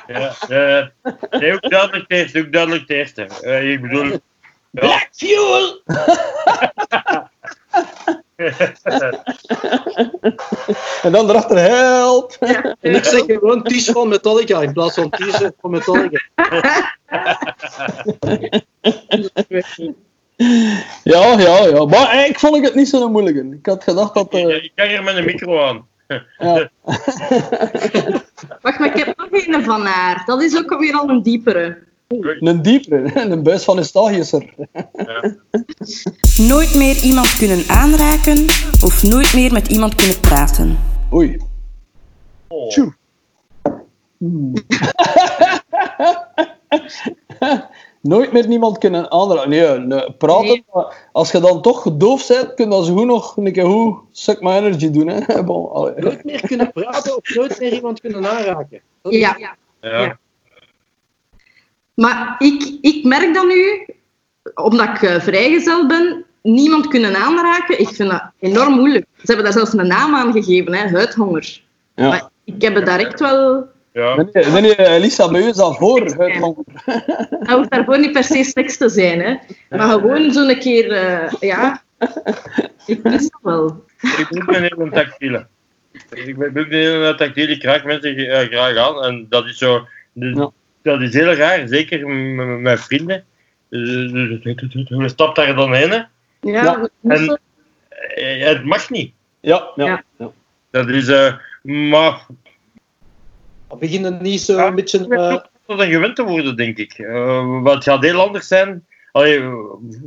Speaker 4: Ja. ja. Nee, ook duidelijk het eerste, ook duidelijk het eerste. Eh, ik bedoel... Ja,
Speaker 1: Black fuel!
Speaker 2: En dan erachter, help!
Speaker 1: En ik zeg gewoon t-shirt van Metallica in plaats van t-shirt van Metallica.
Speaker 2: Ja, ja, ja. Maar eigenlijk vond ik het niet zo'n moeilijke. Ik had gedacht dat... eh,
Speaker 4: ik kan hier met een micro aan.
Speaker 2: ja.
Speaker 3: Wacht, maar ik heb nog een van haar. Dat is ook weer al een diepere.
Speaker 2: Een diepere, een buis van Eustachius er.
Speaker 5: Nooit meer iemand kunnen aanraken of nooit meer met iemand kunnen praten.
Speaker 2: Oei.
Speaker 4: Oh.
Speaker 2: Tjoe. Hmm. Nooit meer niemand kunnen aanraken. Nee, nee, praten.
Speaker 3: Nee.
Speaker 2: Als je dan toch doof bent, kun je dat zo goed nog een keer hoe suck my energy doen. Hè. Bon.
Speaker 1: Nooit meer kunnen praten of nooit meer iemand kunnen aanraken. Dat is-
Speaker 3: Ja.
Speaker 4: Ja.
Speaker 3: Maar ik, ik merk dan nu, omdat ik eh, vrijgezel ben, niemand kunnen aanraken. Ik vind dat enorm moeilijk. Ze hebben daar zelfs een naam aan gegeven, hè, huidhonger.
Speaker 2: Ja.
Speaker 3: Maar ik heb het daar echt wel...
Speaker 4: Ja.
Speaker 2: Nee, nee, nee, nee, Lisa, bij u is dat voor. uitgang.
Speaker 3: Dat hoeft daarvoor niet per se seks te zijn, hè. Maar gewoon zo'n keer... eh, ja, ik mis dat wel.
Speaker 4: Ik ben hele tactiele. Ik ben hele tactiele. Ik raak mensen eh, graag aan. En dat is zo... dus-
Speaker 2: Ja.
Speaker 4: Dat is heel raar, zeker met mijn vrienden. Dus, Je stapt daar dan heen. hè.
Speaker 3: Ja,
Speaker 2: Ja,
Speaker 3: moesten-
Speaker 4: Eh, Het mag niet.
Speaker 2: Ja, ja.
Speaker 3: Ja.
Speaker 2: ja.
Speaker 4: Dat is... eh maar...
Speaker 1: We beginnen niet zo
Speaker 4: Ja,
Speaker 1: een beetje... eh,
Speaker 4: tot een gewend te worden, denk ik. Eh, wat gaat heel anders zijn allee,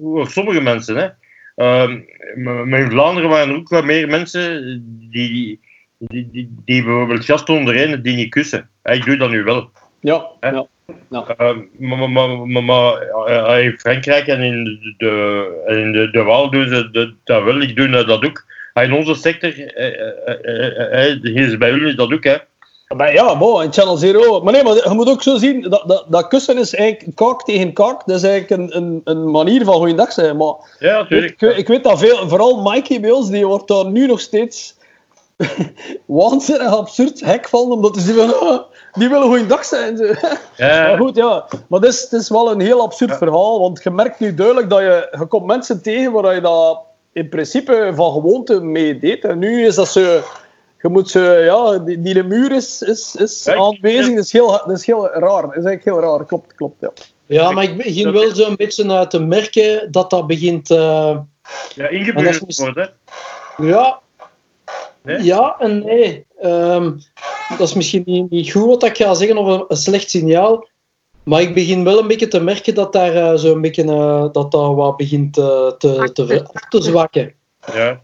Speaker 4: voor sommige mensen. Hè. Ehm, maar in Vlaanderen waren er ook wat meer mensen die, die, die, die bijvoorbeeld gasten ondereen die niet kussen. Eh, Ik doe dat nu wel.
Speaker 2: Ja, ja.
Speaker 4: Ehm, maar maar, maar, maar, maar, eh, in Frankrijk en in de, in de, de Waal doen ze dat- dat wel. Ik doe dat ook. Ah, In onze sector, eh, eh, eh, eh, is bij jullie dat ook, hè.
Speaker 2: Maar ja, bon, in Channel Zero. Maar nee, maar je moet ook zo zien, dat, dat, dat kussen is eigenlijk kaak tegen kaak. Dat is eigenlijk een, een, een manier van goeiedag zeggen. Maar
Speaker 4: Ja, natuurlijk.
Speaker 2: ik, ik weet dat veel, vooral Mikey bij ons, die wordt daar nu nog steeds waanzinnig absurd hek van, omdat zegt van, ah, die willen goeiedag zijn. Zo. Maar
Speaker 4: Ja,
Speaker 2: goed, ja. Maar het is, het is wel een heel absurd verhaal, want je merkt nu duidelijk dat je, je komt mensen tegen waar je dat in principe van gewoonte mee deed. En nu is dat zo... Je moet zo, ja, die, die de muur is, is, is
Speaker 4: Ja,
Speaker 2: aanwezig. Dat is, heel, dat is heel raar. Dat is eigenlijk heel raar. Klopt, klopt, ja.
Speaker 1: ja, maar ik begin wel zo'n beetje uit te merken dat dat begint... eh,
Speaker 4: ja ingeburgerd
Speaker 1: mis-
Speaker 4: worden.
Speaker 1: Ja.
Speaker 4: Nee?
Speaker 1: Ja en nee. Ehm, dat is misschien niet, niet goed wat ik ga zeggen of een, een slecht signaal. Maar ik begin wel een beetje te merken dat daar eh, zo'n beetje eh, dat dat wat begint eh, te, te, te zwakken.
Speaker 4: Ja,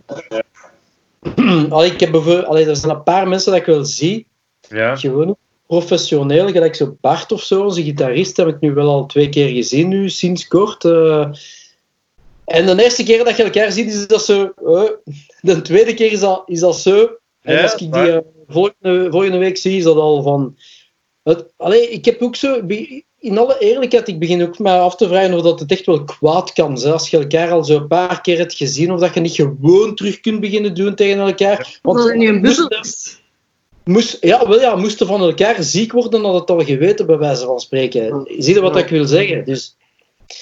Speaker 1: Allee, ik heb bijvoorbeeld, allee, er zijn een paar mensen dat ik wel zie,
Speaker 4: ja.
Speaker 1: gewoon professioneel, gelijk zo Bart of zo, onze gitarist, heb ik nu wel al twee keer gezien nu, sinds kort. En de eerste keer dat je elkaar ziet, is dat zo... eh, de tweede keer is dat, is dat zo. En
Speaker 4: Ja,
Speaker 1: als ik die eh, volgende, volgende week zie, is dat al van... Het, allee, ik heb ook zo... In alle eerlijkheid, ik begin ook maar af te vragen of dat het echt wel kwaad kan zijn. Als je elkaar al zo een paar keer hebt gezien, of dat je niet gewoon terug kunt beginnen doen tegen elkaar.
Speaker 3: Dat het nu een
Speaker 1: moest- ja, wel ja, moesten van elkaar ziek worden, had het al geweten, bij wijze van spreken. Zie je wat ik wil zeggen? Dus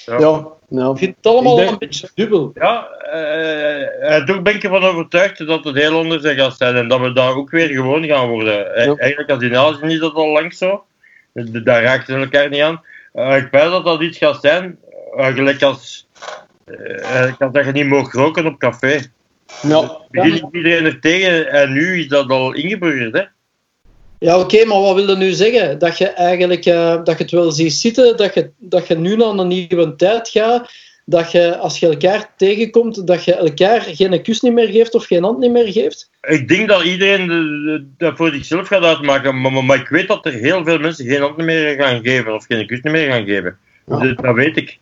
Speaker 4: Ja.
Speaker 2: Ja, ja.
Speaker 1: ik vind het allemaal
Speaker 2: denk-
Speaker 1: een beetje dubbel.
Speaker 4: Ja, eh, en toch ben ik ervan overtuigd dat het heel anders gaat zijn en dat we daar ook weer gewoon gaan worden. Eh,
Speaker 2: Ja.
Speaker 4: Eigenlijk als in Azië is dat al lang zo. Daar raakt ze elkaar niet aan. Eh, ik weet dat dat iets gaat zijn, gelijk als, als dat je niet mag roken op café.
Speaker 2: ja.
Speaker 4: Begin ik iedereen er tegen en nu is dat al ingeburgerd. Hè?
Speaker 1: Ja, oké, maar wat wil je nu zeggen? Dat je eigenlijk eh, dat je het wel ziet zitten, dat je, dat je nu naar een nieuwe tijd gaat, dat je als je elkaar tegenkomt, dat je elkaar geen kus niet meer geeft of geen hand niet meer geeft?
Speaker 4: Ik denk dat iedereen de- de- dat voor zichzelf gaat uitmaken, maar, maar, maar ik weet dat er heel veel mensen geen hand meer gaan geven of geen kus meer gaan geven.
Speaker 2: Ja.
Speaker 4: Dus dat weet ik.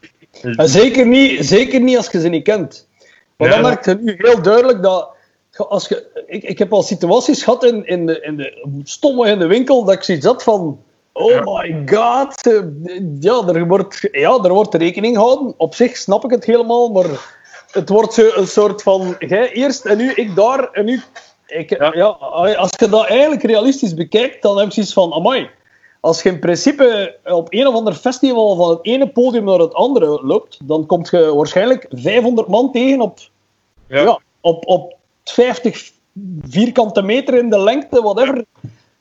Speaker 2: En zeker niet, zeker niet als je ze niet kent. Maar
Speaker 4: Ja.
Speaker 2: dan merk je nu heel duidelijk dat. Als je, ik, ik heb al situaties gehad in, in, de, in de stomme in de winkel dat ik zoiets had van. Oh my god. Ja er, wordt, ja, er wordt rekening gehouden. Op zich snap ik het helemaal, maar het wordt zo een soort van... Jij eerst en nu ik daar en nu... Ik,
Speaker 4: Ja.
Speaker 2: ja. als je dat eigenlijk realistisch bekijkt, dan heb je zoiets van... Amai, als je in principe op een of ander festival van het ene podium naar het andere loopt, dan komt je waarschijnlijk 500 man tegen op,
Speaker 4: Ja.
Speaker 2: ja. op, op 50 vierkante meter in de lengte, whatever.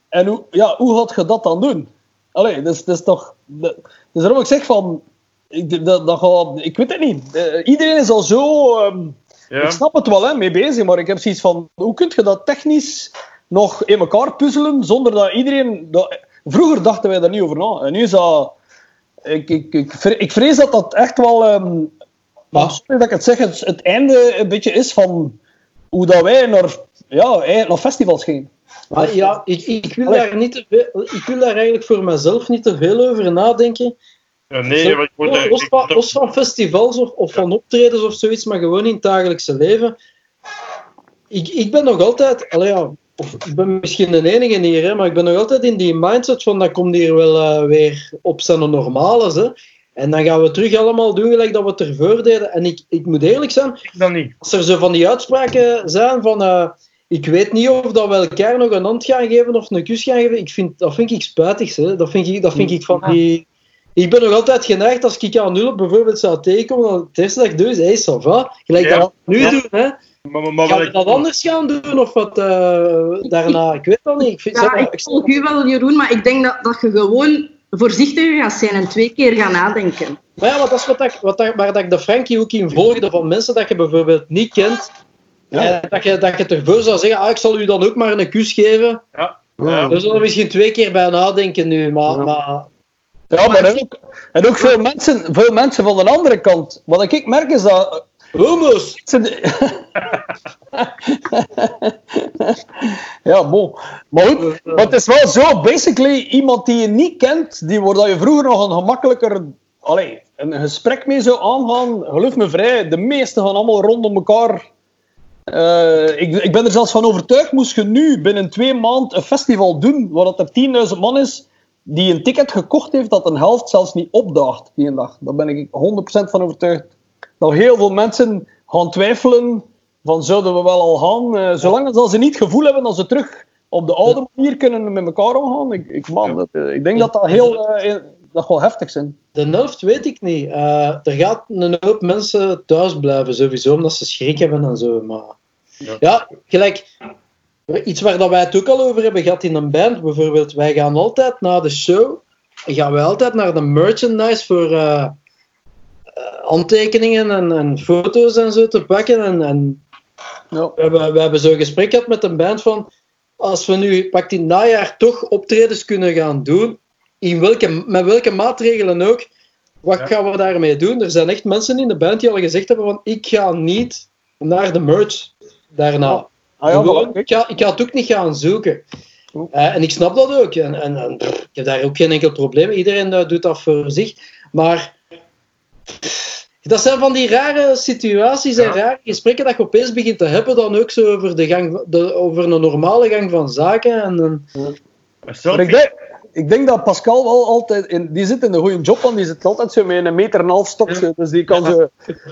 Speaker 2: En hoe, ja, hoe gaat je dat dan doen? Allee, dat is, dat is toch... dat- Dus daarom ik zeg van... Ik, dat, dat gaat, ik weet het niet. Iedereen is al zo... ehm,
Speaker 4: Ja.
Speaker 2: Ik snap het wel, hè, mee bezig, maar ik heb zoiets van... Hoe kun je dat technisch nog in elkaar puzzelen, zonder dat iedereen... Dat, vroeger dachten wij daar niet over na. En nu is dat... Ik, ik, ik vrees dat dat echt wel... ehm maar sorry dat ik het zeg, het, het einde een beetje is van hoe dat wij naar, ja, eigenlijk naar festivals gingen.
Speaker 1: Maar ja, ik, ik, wil
Speaker 2: Allee.
Speaker 1: daar niet te veel, ik wil daar eigenlijk voor mezelf niet te veel over nadenken.
Speaker 4: Ja, nee, maar ik er-
Speaker 1: los, van,
Speaker 4: word
Speaker 1: los van festivals of, of van optredens of zoiets, maar gewoon in het dagelijkse leven. Ik, ik ben nog altijd, ja, of ik ben misschien de enige hier, hè, maar ik ben nog altijd in die mindset van dat komt hier wel eh, weer op zijn normale. Hè. En dan gaan we terug allemaal doen gelijk dat we het ervoor deden. En ik, ik moet eerlijk zijn,
Speaker 4: Ik dan niet.
Speaker 1: als er zo van die uitspraken zijn van eh, ik weet niet of dat we elkaar nog een hand gaan geven of een kus gaan geven, ik vind, dat vind ik spijtig. Hè. Dat, vind ik, dat vind ik van die... Ik ben nog altijd geneigd als ik aan nul bijvoorbeeld zou tegenkomen, dan het eerste dat ik doe is, hey, ça va. Gelijk
Speaker 4: Ja.
Speaker 1: dat we nu
Speaker 4: Ja.
Speaker 1: doen, hè.
Speaker 4: Maar, maar, maar
Speaker 1: Gaan
Speaker 4: wat
Speaker 1: we
Speaker 4: ik-
Speaker 1: dat anders gaan doen of wat eh, daarna? Ik weet dat niet. Ik vind,
Speaker 3: Ja, ik volg u wel, Jeroen, maar ik denk dat, dat je gewoon voorzichtiger gaat zijn en twee keer gaat nadenken.
Speaker 1: Maar ja, maar dat is wat ik, wat ik, waar dat ik de Frankie ook in volgde, van mensen dat je bijvoorbeeld niet kent.
Speaker 2: Ja.
Speaker 1: En dat, je, dat je ervoor zou zeggen, ah, ik zal u dan ook maar een kus geven.
Speaker 4: Ja.
Speaker 2: Ja.
Speaker 4: Ja.
Speaker 1: Daar zullen we misschien twee keer bij nadenken nu, maar...
Speaker 2: Ja.
Speaker 1: maar
Speaker 2: Ja, maar en ook, en ook veel, mensen, veel mensen van de andere kant. Wat ik merk is dat...
Speaker 1: homo's!
Speaker 2: ja, bon. Maar goed, het is wel zo, basically, iemand die je niet kent, die waar je vroeger nog een gemakkelijker allee, een gesprek mee zou aangaan, geloof me vrij, de meesten gaan allemaal rondom elkaar. Eh, ik, ik ben er zelfs van overtuigd, moest je nu binnen twee maanden een festival doen, waar dat er 10.000 man is, die een ticket gekocht heeft, dat een helft zelfs niet opdaagt die een dag. Daar ben ik 100% van overtuigd. Dat heel veel mensen gaan twijfelen van zouden we wel al gaan. Eh, zolang dat ze niet het gevoel hebben dat ze terug op de oude manier kunnen met elkaar omgaan. Ik, ik, man, dat, eh, ik denk dat dat heel eh, dat wel heftig zijn.
Speaker 1: De helft weet ik niet. Eh, er gaat een hoop mensen thuis blijven, sowieso, omdat ze schrik hebben en zo. Maar
Speaker 4: Ja.
Speaker 1: ja, gelijk. Iets waar dat wij het ook al over hebben gehad in een band, bijvoorbeeld. Wij gaan altijd na de show, gaan wij altijd naar de merchandise voor handtekeningen en, en foto's en zo te pakken. En, en
Speaker 2: Ja.
Speaker 1: we, hebben, we hebben zo'n gesprek gehad met een band van, als we nu pakt in het najaar toch optredens kunnen gaan doen, in welke, met welke maatregelen ook, wat
Speaker 4: Ja.
Speaker 1: gaan we daarmee doen? Er zijn echt mensen in de band die al gezegd hebben van, ik ga niet naar de merch daarna.
Speaker 2: Ah, ja,
Speaker 1: Gewoon,
Speaker 2: voilà.
Speaker 1: ik, ga, ik ga het ook niet gaan zoeken. Eh, en ik snap dat ook. En, en, en pff, ik heb daar ook geen enkel probleem. Iedereen eh, doet dat voor zich. Maar dat zijn van die rare situaties en
Speaker 4: Ja.
Speaker 1: rare gesprekken dat je opeens begint te hebben dan ook zo over, de gang, de, over een normale gang van zaken. En, en-
Speaker 4: Maar
Speaker 2: ik denk, ik denk dat Pascal wel altijd... In, die zit in een goede job, want die zit altijd zo met een meter en een half stok. zo. Dus die kan zo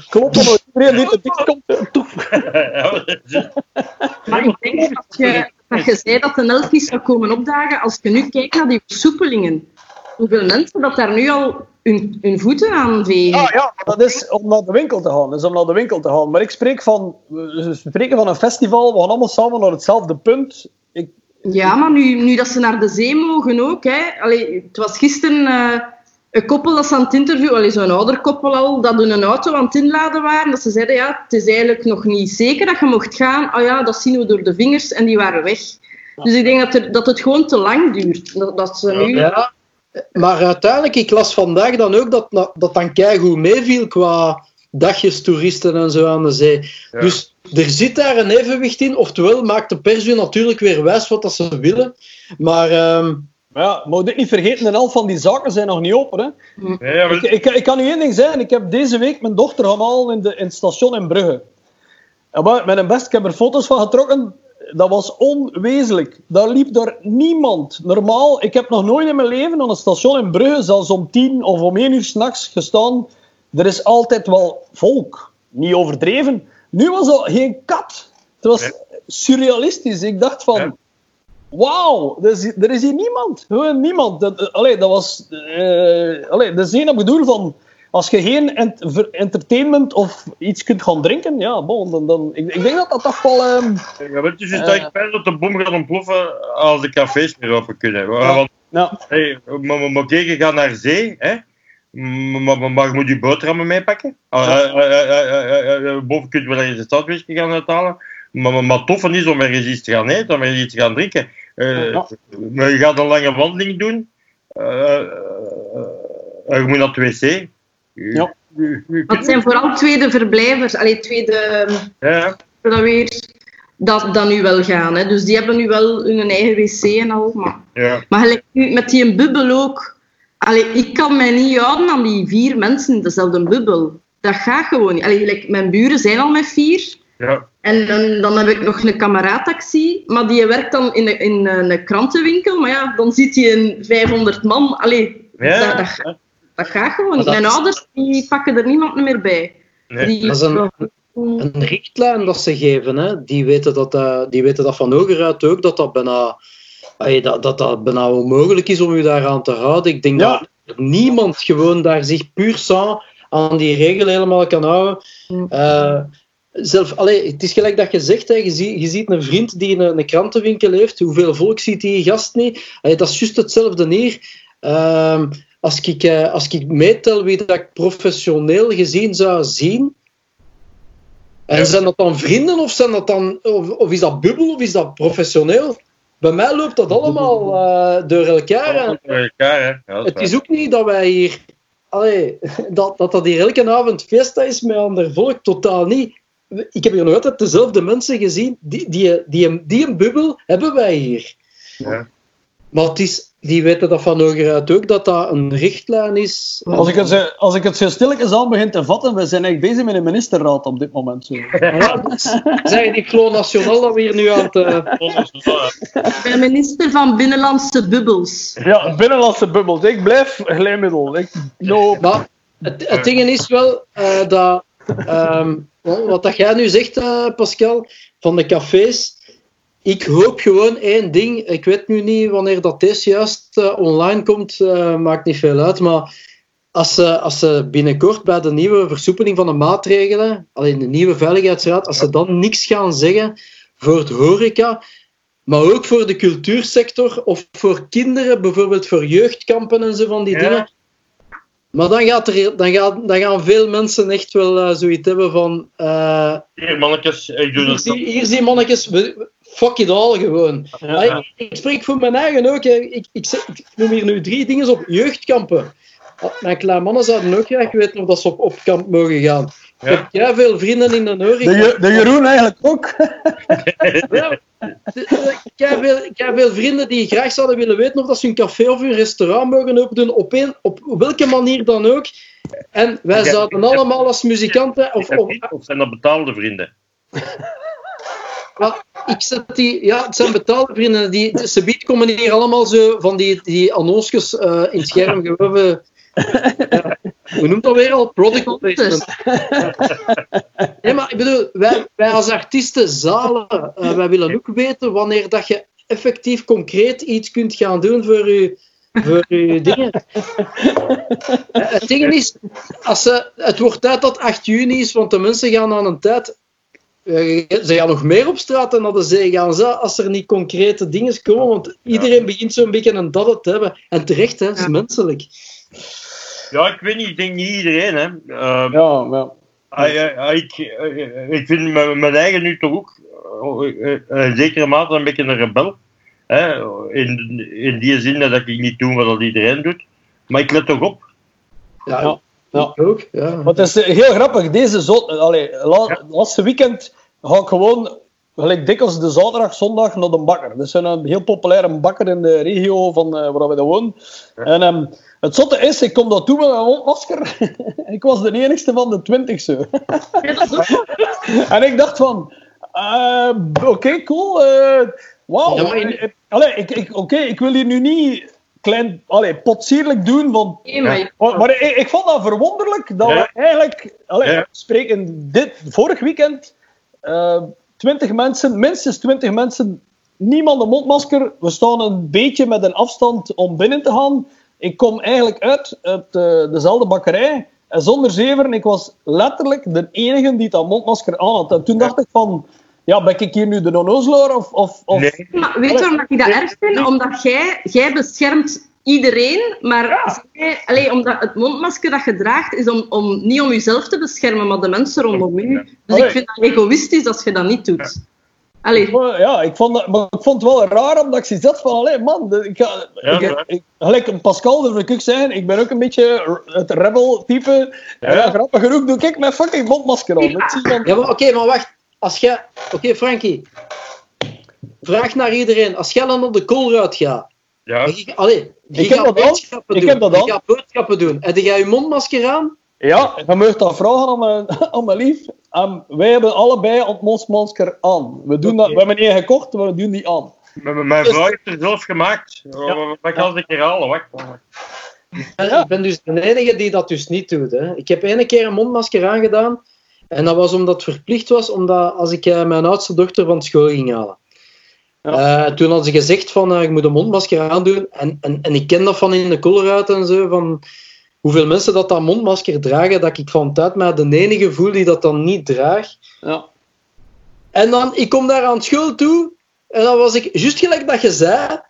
Speaker 2: kloppen op iedereen die te dik komt. eh,
Speaker 3: Maar ik denk dat je, dat je zei dat de elf niet zou komen opdagen, als je nu kijkt naar die versoepelingen, hoeveel mensen dat daar nu al hun, hun voeten aan vegen.
Speaker 2: Ah ja, dat is om naar de winkel te gaan. Dat is om naar de winkel te gaan. Maar ik spreek van... We spreken van een festival, we gaan allemaal samen naar hetzelfde punt. Ik,
Speaker 3: Ja, maar nu, nu dat ze naar de zee mogen ook. Hè. Allee, het was gisteren eh, een koppel dat ze aan het interview, zo'n ouder koppel al, dat hun een auto aan het inladen waren. Dat ze zeiden, ja, het is eigenlijk nog niet zeker dat je mocht gaan. Ah ja, dat zien we door de vingers en die waren weg. Dus ik denk dat, er, dat het gewoon te lang duurt. Dat, dat ze nu...
Speaker 1: ja. Maar uiteindelijk, ik las vandaag dan ook dat dat, dan keigoed meeviel qua dagjes toeristen en zo aan de zee.
Speaker 4: Ja.
Speaker 1: Dus er zit daar een evenwicht in. Oftewel maakt de pers natuurlijk weer wijs wat dat ze willen. Maar ehm,
Speaker 2: maar ja, moet dit niet vergeten, een helft van die zaken zijn nog niet open. Hè.
Speaker 4: Nee, maar-
Speaker 2: Ik, ik, ik kan u één ding zeggen. Ik heb deze week mijn dochter gaan halen in, de, in het station in Brugge. En maar, met een best, ik heb er foto's van getrokken. Dat was onwezenlijk. Daar liep daar niemand. Normaal, ik heb nog nooit in mijn leven aan een station in Brugge, zelfs om tien of om één uur s'nachts gestaan. Er is altijd wel volk. Niet overdreven. Nu was er geen kat. Het was surrealistisch. Ik dacht van...
Speaker 4: Ja.
Speaker 2: Wauw, er is, er is hier niemand. Gewoon niemand. Dat, eh, allee, dat was... eh allee, dat is één op het doel van... Als je geen ent- entertainment of iets kunt gaan drinken, ja, bon, dan, dan, ik, ik denk dat dat toch wel... ehm,
Speaker 4: Ja, weet je, dus dat ik pijn dat de bom gaat ontploffen als de cafés weer open kunnen. Want,
Speaker 2: ja,
Speaker 4: hey, maar, maar, maar kijk, je gaat naar zee, hè? Maar, maar, maar- maar je moet je boterhammen meepakken. Boven kun je wel ergens een gaan uithalen. Maar, maar, maar tof is om ergens iets te gaan eten, om ergens iets te gaan drinken. Eh,
Speaker 2: Ja.
Speaker 4: Maar je gaat een lange wandeling doen. Eh, eh, eh, je moet naar het wc.
Speaker 2: Ja.
Speaker 3: Dat zijn vooral tweede verblijvers, allee, tweede,
Speaker 4: Ja,
Speaker 3: dat weer, dat, dat nu wel gaan. Hè. Dus die hebben nu wel hun eigen wc en al. Maar,
Speaker 4: ja.
Speaker 3: maar gelijk nu met die een bubbel ook. Allee, ik kan mij niet houden aan die vier mensen in dezelfde bubbel. Dat gaat gewoon niet. Allee, gelijk, mijn buren zijn al met vier.
Speaker 4: ja.
Speaker 3: En dan, dan heb ik nog een kameraadtaxi, maar die werkt dan in, een- in een krantenwinkel. Maar ja, dan ziet hij een 500 man. Allee,
Speaker 4: Ja,
Speaker 3: dat, dat, gaat- dat gaat gewoon niet. Mijn ouders die pakken er niemand meer bij.
Speaker 4: Nee.
Speaker 3: Die,
Speaker 1: Dat is een- Een richtlijn dat ze geven, hè, die, weten dat, dat, die weten dat van hoger uit ook, dat dat bijna, dat, dat, dat bijna onmogelijk is om je daaraan te houden. Ik denk
Speaker 2: Ja.
Speaker 1: dat niemand gewoon daar zich puur sans aan die regel helemaal kan houden.
Speaker 3: Mm.
Speaker 1: Eh, zelf, allee, het is gelijk dat je zegt, hè, je, ziet, je ziet een vriend die in een, een krantenwinkel heeft, hoeveel volk ziet die gast niet? Allee, dat is juist hetzelfde hier. Ehm, als, ik, eh, als ik meetel wie dat ik professioneel gezien zou zien, en
Speaker 4: Ja.
Speaker 1: zijn dat dan vrienden of, zijn dat dan, of, of is dat bubbel of is dat professioneel? Bij mij loopt dat allemaal eh, door elkaar. en
Speaker 4: Door elkaar, hè. Ja,
Speaker 1: het is ook niet dat wij hier. Allee, dat, dat dat hier elke avond feest is met ander volk, totaal niet. Ik heb hier nog altijd dezelfde mensen gezien. Die, die, die, die een bubbel hebben wij hier.
Speaker 4: Ja.
Speaker 1: Maar het is, die weten dat van hoger uit ook, dat dat een richtlijn is.
Speaker 2: als, ik het, zo- als ik het zo stilletjes aan begin te vatten, we zijn eigenlijk bezig met een ministerraad op dit moment. Zo.
Speaker 1: Ja, die Flo Nationaal dat we hier nu aan het... eh,
Speaker 3: Ik ben minister van Binnenlandse Bubbels.
Speaker 2: Ja, binnenlandse bubbels. Ik blijf glijmiddel. Ik, no.
Speaker 1: Maar het, het ding is wel eh, dat, ehm, wat dat jij nu zegt, eh, Pascal, van de cafés. Ik hoop gewoon één ding. Ik weet nu niet wanneer dat deze juist eh, online komt, eh, maakt niet veel uit. Maar als ze, als ze binnenkort bij de nieuwe versoepeling van de maatregelen, alleen de nieuwe veiligheidsraad, als ze dan niks gaan zeggen voor het horeca, maar ook voor de cultuursector of voor kinderen, bijvoorbeeld voor jeugdkampen en zo van die
Speaker 4: Ja.
Speaker 1: dingen. Maar dan, gaat er, dan, gaat, dan gaan veel mensen echt wel eh, zoiets hebben van.
Speaker 4: Hier, mannetjes, ik doe
Speaker 1: hier, hier zie mannetjes, we- fuck it all gewoon.
Speaker 4: Ja.
Speaker 1: ik, ik spreek voor mijn eigen ook. Ik, ik, noem hier nu drie dingen op. Jeugdkampen. Ah, Mijn kleine mannen zouden ook graag weten of dat ze op, op kamp mogen gaan. Ik
Speaker 4: Ja.
Speaker 1: heb jij veel vrienden in de.
Speaker 2: Je- de Jeroen eigenlijk ook.
Speaker 1: Ja, ik heb veel, ik heb veel vrienden die graag zouden willen weten of dat ze hun café of hun restaurant mogen open doen, op, een, op welke manier dan ook. En wij zouden allemaal als muzikanten, of, of,
Speaker 4: Of zijn dat betaalde vrienden?
Speaker 1: maar ik zet die, ja, het zijn betaalde vrienden, die, ze biedt komen hier allemaal zo van die, die annonsjes eh, in het scherm gehoven. Ja, hoe noemt dat weer al? Product placement. Nee, maar ik bedoel, wij, wij als artiesten zalen, eh, wij willen ook weten wanneer dat je effectief concreet iets kunt gaan doen voor je, voor je dingen. Eh, Het ding is, als ze, het wordt tijd dat 8 juni is, want de mensen gaan aan een tijd. Eh, Ze gaan nog meer op straat en naar de zee gaan ze, als er niet concrete dingen komen. Want iedereen begint zo'n beetje een dat te hebben. En terecht, hè, dat is
Speaker 3: Ja.
Speaker 1: menselijk.
Speaker 4: Ja, ik weet niet, ik denk niet iedereen, hè. Ehm,
Speaker 2: Ja, ja.
Speaker 4: ah, ja, ik, eh, ik vind mijn, mijn eigen nu toch ook, eh, eh, in zekere mate, een beetje een rebel. Hè? In, in die zin dat ik niet doe wat iedereen doet. Maar ik let toch op.
Speaker 1: Ja,
Speaker 2: Ja,
Speaker 1: ook. Ja.
Speaker 2: Maar het is eh, heel grappig. Deze zo, allee, la, laatste weekend ga ik gewoon, gelijk dikwijls de zaterdag, zondag, naar de bakker. Dat is een heel populaire bakker in de regio van eh, waar we dan wonen. En ehm, het zotte is, ik kom daar toe met mijn mondmasker. ik was de enigste van de twintig zo.
Speaker 3: Ja, dat is ook
Speaker 2: En ik dacht van, Eh, Oké, cool. eh Wauw.
Speaker 1: Ja, maar in-
Speaker 2: Eh, allee, ik, ik, Oké, ik wil hier nu niet klein, allee, potsierlijk doen, want
Speaker 3: Nee, maar
Speaker 2: ik, ik vond dat verwonderlijk dat
Speaker 4: Ja.
Speaker 2: we eigenlijk, allee,
Speaker 4: Ja.
Speaker 2: spreken dit, vorig weekend, eh 20 mensen, minstens 20 mensen, niemand een mondmasker. We staan een beetje met een afstand om binnen te gaan. Ik kom eigenlijk uit, uit eh, dezelfde bakkerij. En zonder zeven, ik was letterlijk de enige die dat mondmasker aan had. En toen dacht ik van, ja, ben ik hier nu de onnozelaar? Of, of, of...
Speaker 4: Nee.
Speaker 3: Maar weet je waarom dat ik dat erg vind? Omdat jij, jij beschermt iedereen, maar zij, omdat het mondmasker dat je draagt is om, om, niet om jezelf te beschermen, maar de mensen rondom u. Dus
Speaker 2: Allee.
Speaker 3: ik vind dat egoïstisch als je dat niet doet. Allee,
Speaker 2: Ja, ik vond, dat, maar ik vond het wel raar omdat ik zoiets had van, allee, man, ik ga,
Speaker 4: Ja,
Speaker 2: ik, ik- gelijk een Pascal, durf ik ook zeggen, ik ben ook een beetje het rebel-type. Ja.
Speaker 4: Ja.
Speaker 2: grappig genoeg doe ik mijn fucking mondmasker. Dat je dan-
Speaker 1: Ja, maar oké, maar wacht. Als jij... Oké, Frankie. Vraag naar iedereen. Als jij dan op de koolruit gaat...
Speaker 4: Ja.
Speaker 1: je- Allee, je
Speaker 2: Ik heb
Speaker 1: gaat
Speaker 2: dat al.
Speaker 1: boodschappen
Speaker 2: Ik
Speaker 1: doen.
Speaker 2: heb dat
Speaker 1: je gaat boodschappen doen. Heb jij je mondmasker aan?
Speaker 2: Ja, je mag dat vragen aan mijn, aan mijn lief. Wij hebben allebei ons mondmasker aan. We, doen dat, we hebben niet gekocht, maar we doen die aan.
Speaker 4: M- Mijn vrouw heeft het zelf gemaakt.
Speaker 2: Ja.
Speaker 4: Wat kan ik herhalen? Wacht. wacht.
Speaker 1: Ja. Ik ben dus de enige die dat dus niet doet. Hè. Ik heb ene keer een mondmasker aangedaan. En dat was omdat het verplicht was, omdat als ik eh, mijn oudste dochter van school ging halen. Eh, toen had ze gezegd van, eh, ik moet een mondmasker aandoen. En, en, en ik ken dat van in de koolruit en zo, van hoeveel mensen dat dat mondmasker dragen, dat ik van tijd mij de enige voel die dat dan niet draagt.
Speaker 2: Ja.
Speaker 1: En dan, ik kom daar aan school toe, en dan was ik, juist gelijk dat je zei,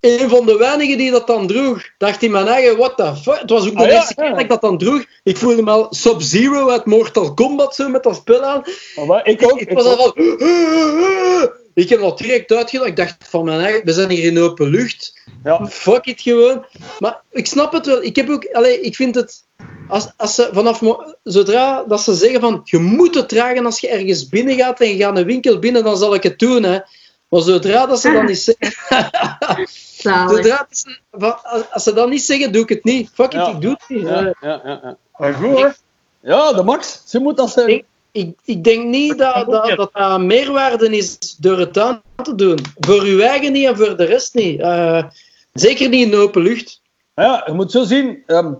Speaker 1: een van de weinigen die dat dan droeg. Dacht in mijn eigen, what the fuck. Het was ook de
Speaker 2: Ah, ja,
Speaker 1: eerste keer
Speaker 2: ja.
Speaker 1: dat ik dat dan droeg. Ik voelde me al Sub-Zero uit Mortal Kombat zo met dat spul aan.
Speaker 2: Maar wij- ik ook.
Speaker 1: Ik
Speaker 2: Ik
Speaker 1: was al
Speaker 2: ook.
Speaker 1: van... Ik heb dat direct uitgedaan. Ik dacht van mijn eigen, we zijn hier in open lucht.
Speaker 2: Ja.
Speaker 1: Fuck it gewoon. Maar ik snap het wel. Ik heb ook, allee, ik vind het. Als, als ze vanaf zodra dat ze zeggen van je moet het dragen als je ergens binnen gaat en je gaat een winkel binnen, dan zal ik het doen. Hè. Maar zodra dat ze dan niet zeggen.
Speaker 3: zalig.
Speaker 1: zodra dat ze, van- als, als ze dat niet zeggen, doe ik het niet. Fuck it,
Speaker 2: Ja.
Speaker 1: ik doe het niet.
Speaker 2: Ja, ja, ja, ja.
Speaker 4: Maar goed, hè?
Speaker 2: ja, de max. Ze moet dat zijn.
Speaker 1: Ik, ik, ik denk niet dat dat, dat, dat een meerwaarde is door het aan te doen. Voor uw eigen niet en voor de rest niet. Eh, zeker niet in de open lucht.
Speaker 2: Ja, je moet zo zien. ehm,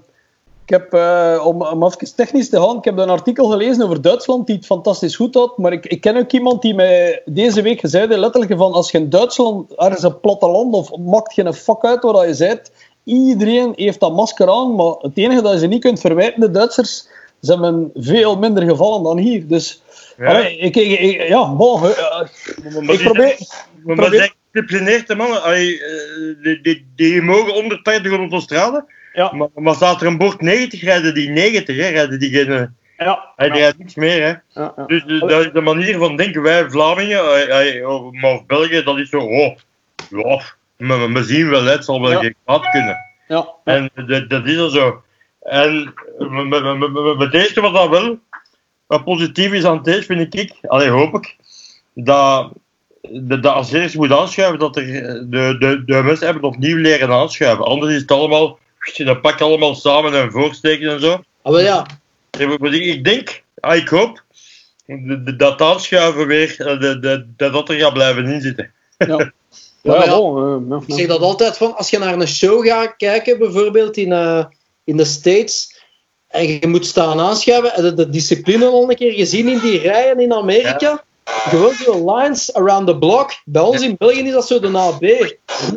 Speaker 2: ik heb, eh, om, om even technisch te gaan, ik heb een artikel gelezen over Duitsland die het fantastisch goed had. Maar ik, ik ken ook iemand die mij deze week zei, letterlijk van als je in Duitsland ergens een platteland of maakt geen fuck uit waar je bent, iedereen heeft dat masker aan, maar het enige dat je ze niet kunt verwijten, de Duitsers, ze hebben veel minder gevallen dan hier. Dus,
Speaker 4: Ja.
Speaker 2: allee, ik, ik, ik- ja, bon, eh, ik probeer...
Speaker 4: Maar
Speaker 2: probeer-
Speaker 4: zijn gedisciplineerde mannen, allee, eh, die, die, die mogen 180 op de autostrade.
Speaker 2: Ja,
Speaker 4: Maar, maar staat er een bord 90, rijden die 90, hè? Rijden die geen. eh,
Speaker 2: ja,
Speaker 4: Hij rijdt niks meer, hè?
Speaker 2: ja, ja.
Speaker 4: Dus, dus dat is de manier van denken. Wij Vlamingen, eh, eh, of- maar of België, dat is zo. Oh, ja, we, we zien wel, het zal wel
Speaker 2: Ja.
Speaker 4: geen kwaad kunnen.
Speaker 2: ja.
Speaker 4: En dat, dat is er zo. En met deze wat dat wel wat positief is aan deze, vind ik, allee, hoop ik, dat de, de als eerst moet aanschuiven dat er de, de, de mensen hebben opnieuw leren aanschuiven. Anders is het allemaal, dat pak allemaal samen en voorsteken en zo.
Speaker 1: Ah, wel ja.
Speaker 4: Ik denk, ah, ik hoop, dat aanschuiven weer, eh, de, de, dat dat er gaat blijven inzitten.
Speaker 2: Ja,
Speaker 1: Ja,
Speaker 2: ja,
Speaker 1: ja,
Speaker 2: bon, eh,
Speaker 1: Ik zeg dat altijd van, als je naar een show gaat kijken, bijvoorbeeld in, eh, in de States, en je moet staan aanschuiven, en de, de discipline al een keer gezien in die rijen in Amerika. Gewoon zo lines around the block. Bij ons in België is dat zo de AB.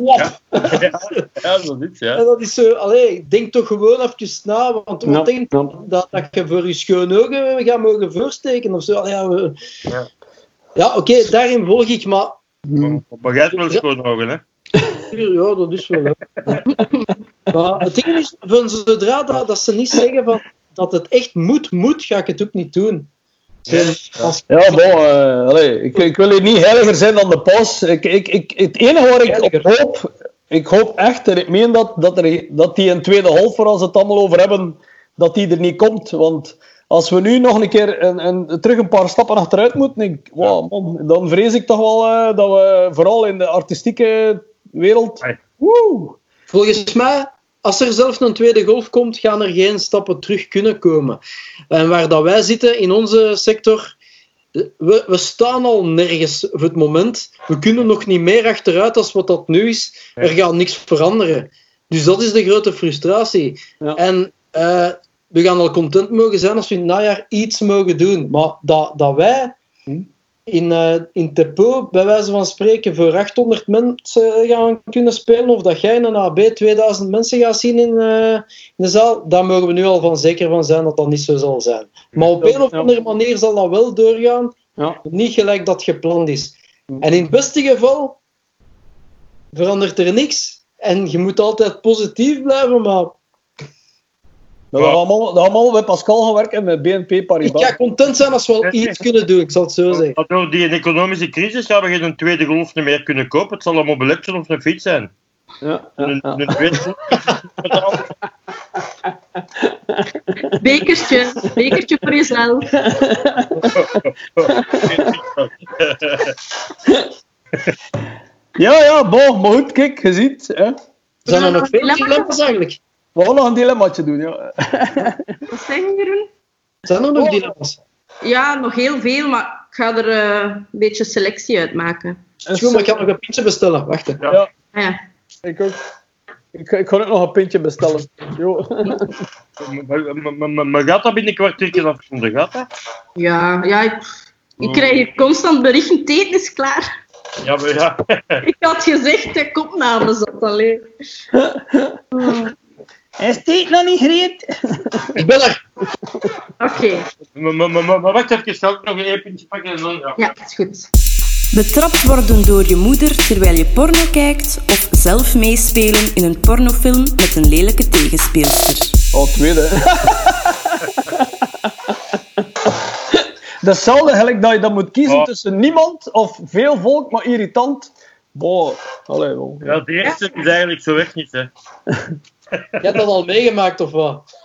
Speaker 1: Wap.
Speaker 4: ja, ja, is ja.
Speaker 1: En dat is zo, allee, denk toch gewoon even na, want
Speaker 2: Ja,
Speaker 1: wat denk
Speaker 2: ja.
Speaker 1: dat, dat je voor je schone ogen gaat mogen voorsteken of zo. Allee, ja, we-
Speaker 4: Ja.
Speaker 1: ja oké, daarin volg ik, maar
Speaker 4: Maar, maar jij hebt wel schoon ogen, hè?
Speaker 1: Ja, dat is wel. Hè. maar het ding is, van zodra dat, dat ze niet zeggen van, dat het echt moet, moet, ga ik het ook niet doen. Als,
Speaker 2: Ja, bon, eh, allee, ik, ik wil hier niet heiliger zijn dan de paus. Ik, ik, ik, het enige waar ik op hoop, ik hoop echt, en ik meen dat, dat, er, dat die een tweede half, waar ze het allemaal over hebben, dat die er niet komt. Want als we nu nog een keer een, een, terug een paar stappen achteruit moeten, ik, wow, man, dan vrees ik toch wel eh, dat we vooral in de artistieke wereld... Woe!
Speaker 1: volgens mij, als er zelf een tweede golf komt, gaan er geen stappen terug kunnen komen. En waar dat wij zitten in onze sector, we, we staan al nergens voor het moment. We kunnen nog niet meer achteruit als wat dat nu is. Er gaat niks veranderen. Dus dat is de grote frustratie.
Speaker 2: Ja.
Speaker 1: En eh, we gaan al content mogen zijn als we in het najaar iets mogen doen. Maar dat, dat wij
Speaker 2: Hm?
Speaker 1: In, eh in Tepo, bij wijze van spreken, voor 800 mensen gaan kunnen spelen, of dat jij in een AB 2000 mensen gaat zien in, eh, in de zaal, daar mogen we nu al van zeker van zijn dat dat niet zo zal zijn. Maar op een of andere manier zal dat wel doorgaan,
Speaker 2: Ja.
Speaker 1: niet gelijk dat gepland is. En in het beste geval verandert er niks. En je moet altijd positief blijven, maar
Speaker 2: Dat we allemaal, we allemaal bij Pascal gaan werken met BNP
Speaker 1: ik
Speaker 2: Paribas.
Speaker 1: ga content zijn als we al iets kunnen doen, ik zal het zo zeggen.
Speaker 4: Maar Door die economische crisis gaan we geen tweede golf meer kunnen kopen. Het zal een mobiletje of een fiets zijn.
Speaker 2: Ja, ja,
Speaker 4: Een,
Speaker 2: ja.
Speaker 4: een tweede golf.
Speaker 3: Bekertje, bekertje voor jezelf.
Speaker 2: ja, ja, bon, maar goed, kijk, je ziet. Hè.
Speaker 1: Zijn er nog veel dilemma's eigenlijk?
Speaker 2: We gaan nog een dilemmaatje doen. Ja.
Speaker 3: Wat zeg je, Jeroen?
Speaker 1: Zijn er nog dilemma's?
Speaker 3: Ja, nog heel veel, maar ik ga er eh, een beetje selectie uit maken.
Speaker 1: Goed, maar ik ga nog een pintje bestellen. Wacht. hè.
Speaker 3: Ah, ja.
Speaker 2: Ik ook. Ik, ik ga ook nog een pintje bestellen. Jo.
Speaker 4: Maar gaat dat binnen een kwartiertje afgevonden? Gaat dat?
Speaker 3: Ja, ja ik, ik krijg hier constant berichten, het eten is klaar.
Speaker 4: Ja, maar ja.
Speaker 3: Ik had gezegd, de kopname zat alleen.
Speaker 2: Is dit nog niet gereed?
Speaker 1: Ik ben er.
Speaker 3: Oké,
Speaker 4: Maar, wacht even, ik ga ook nog een epentje pakken en dan... Ja.
Speaker 3: is goed.
Speaker 5: Betrapt worden door je moeder terwijl je porno kijkt of zelf meespelen in een pornofilm met een lelijke tegenspeelster.
Speaker 2: Oh, tweede. Datzelfde gelijk dat je dan moet kiezen
Speaker 4: Oh.
Speaker 2: tussen niemand of veel volk, maar irritant. Boah, allee, wel.
Speaker 4: Ja, de eerste is eigenlijk zo weg niet, hè.
Speaker 1: Je hebt dat al meegemaakt, of wat?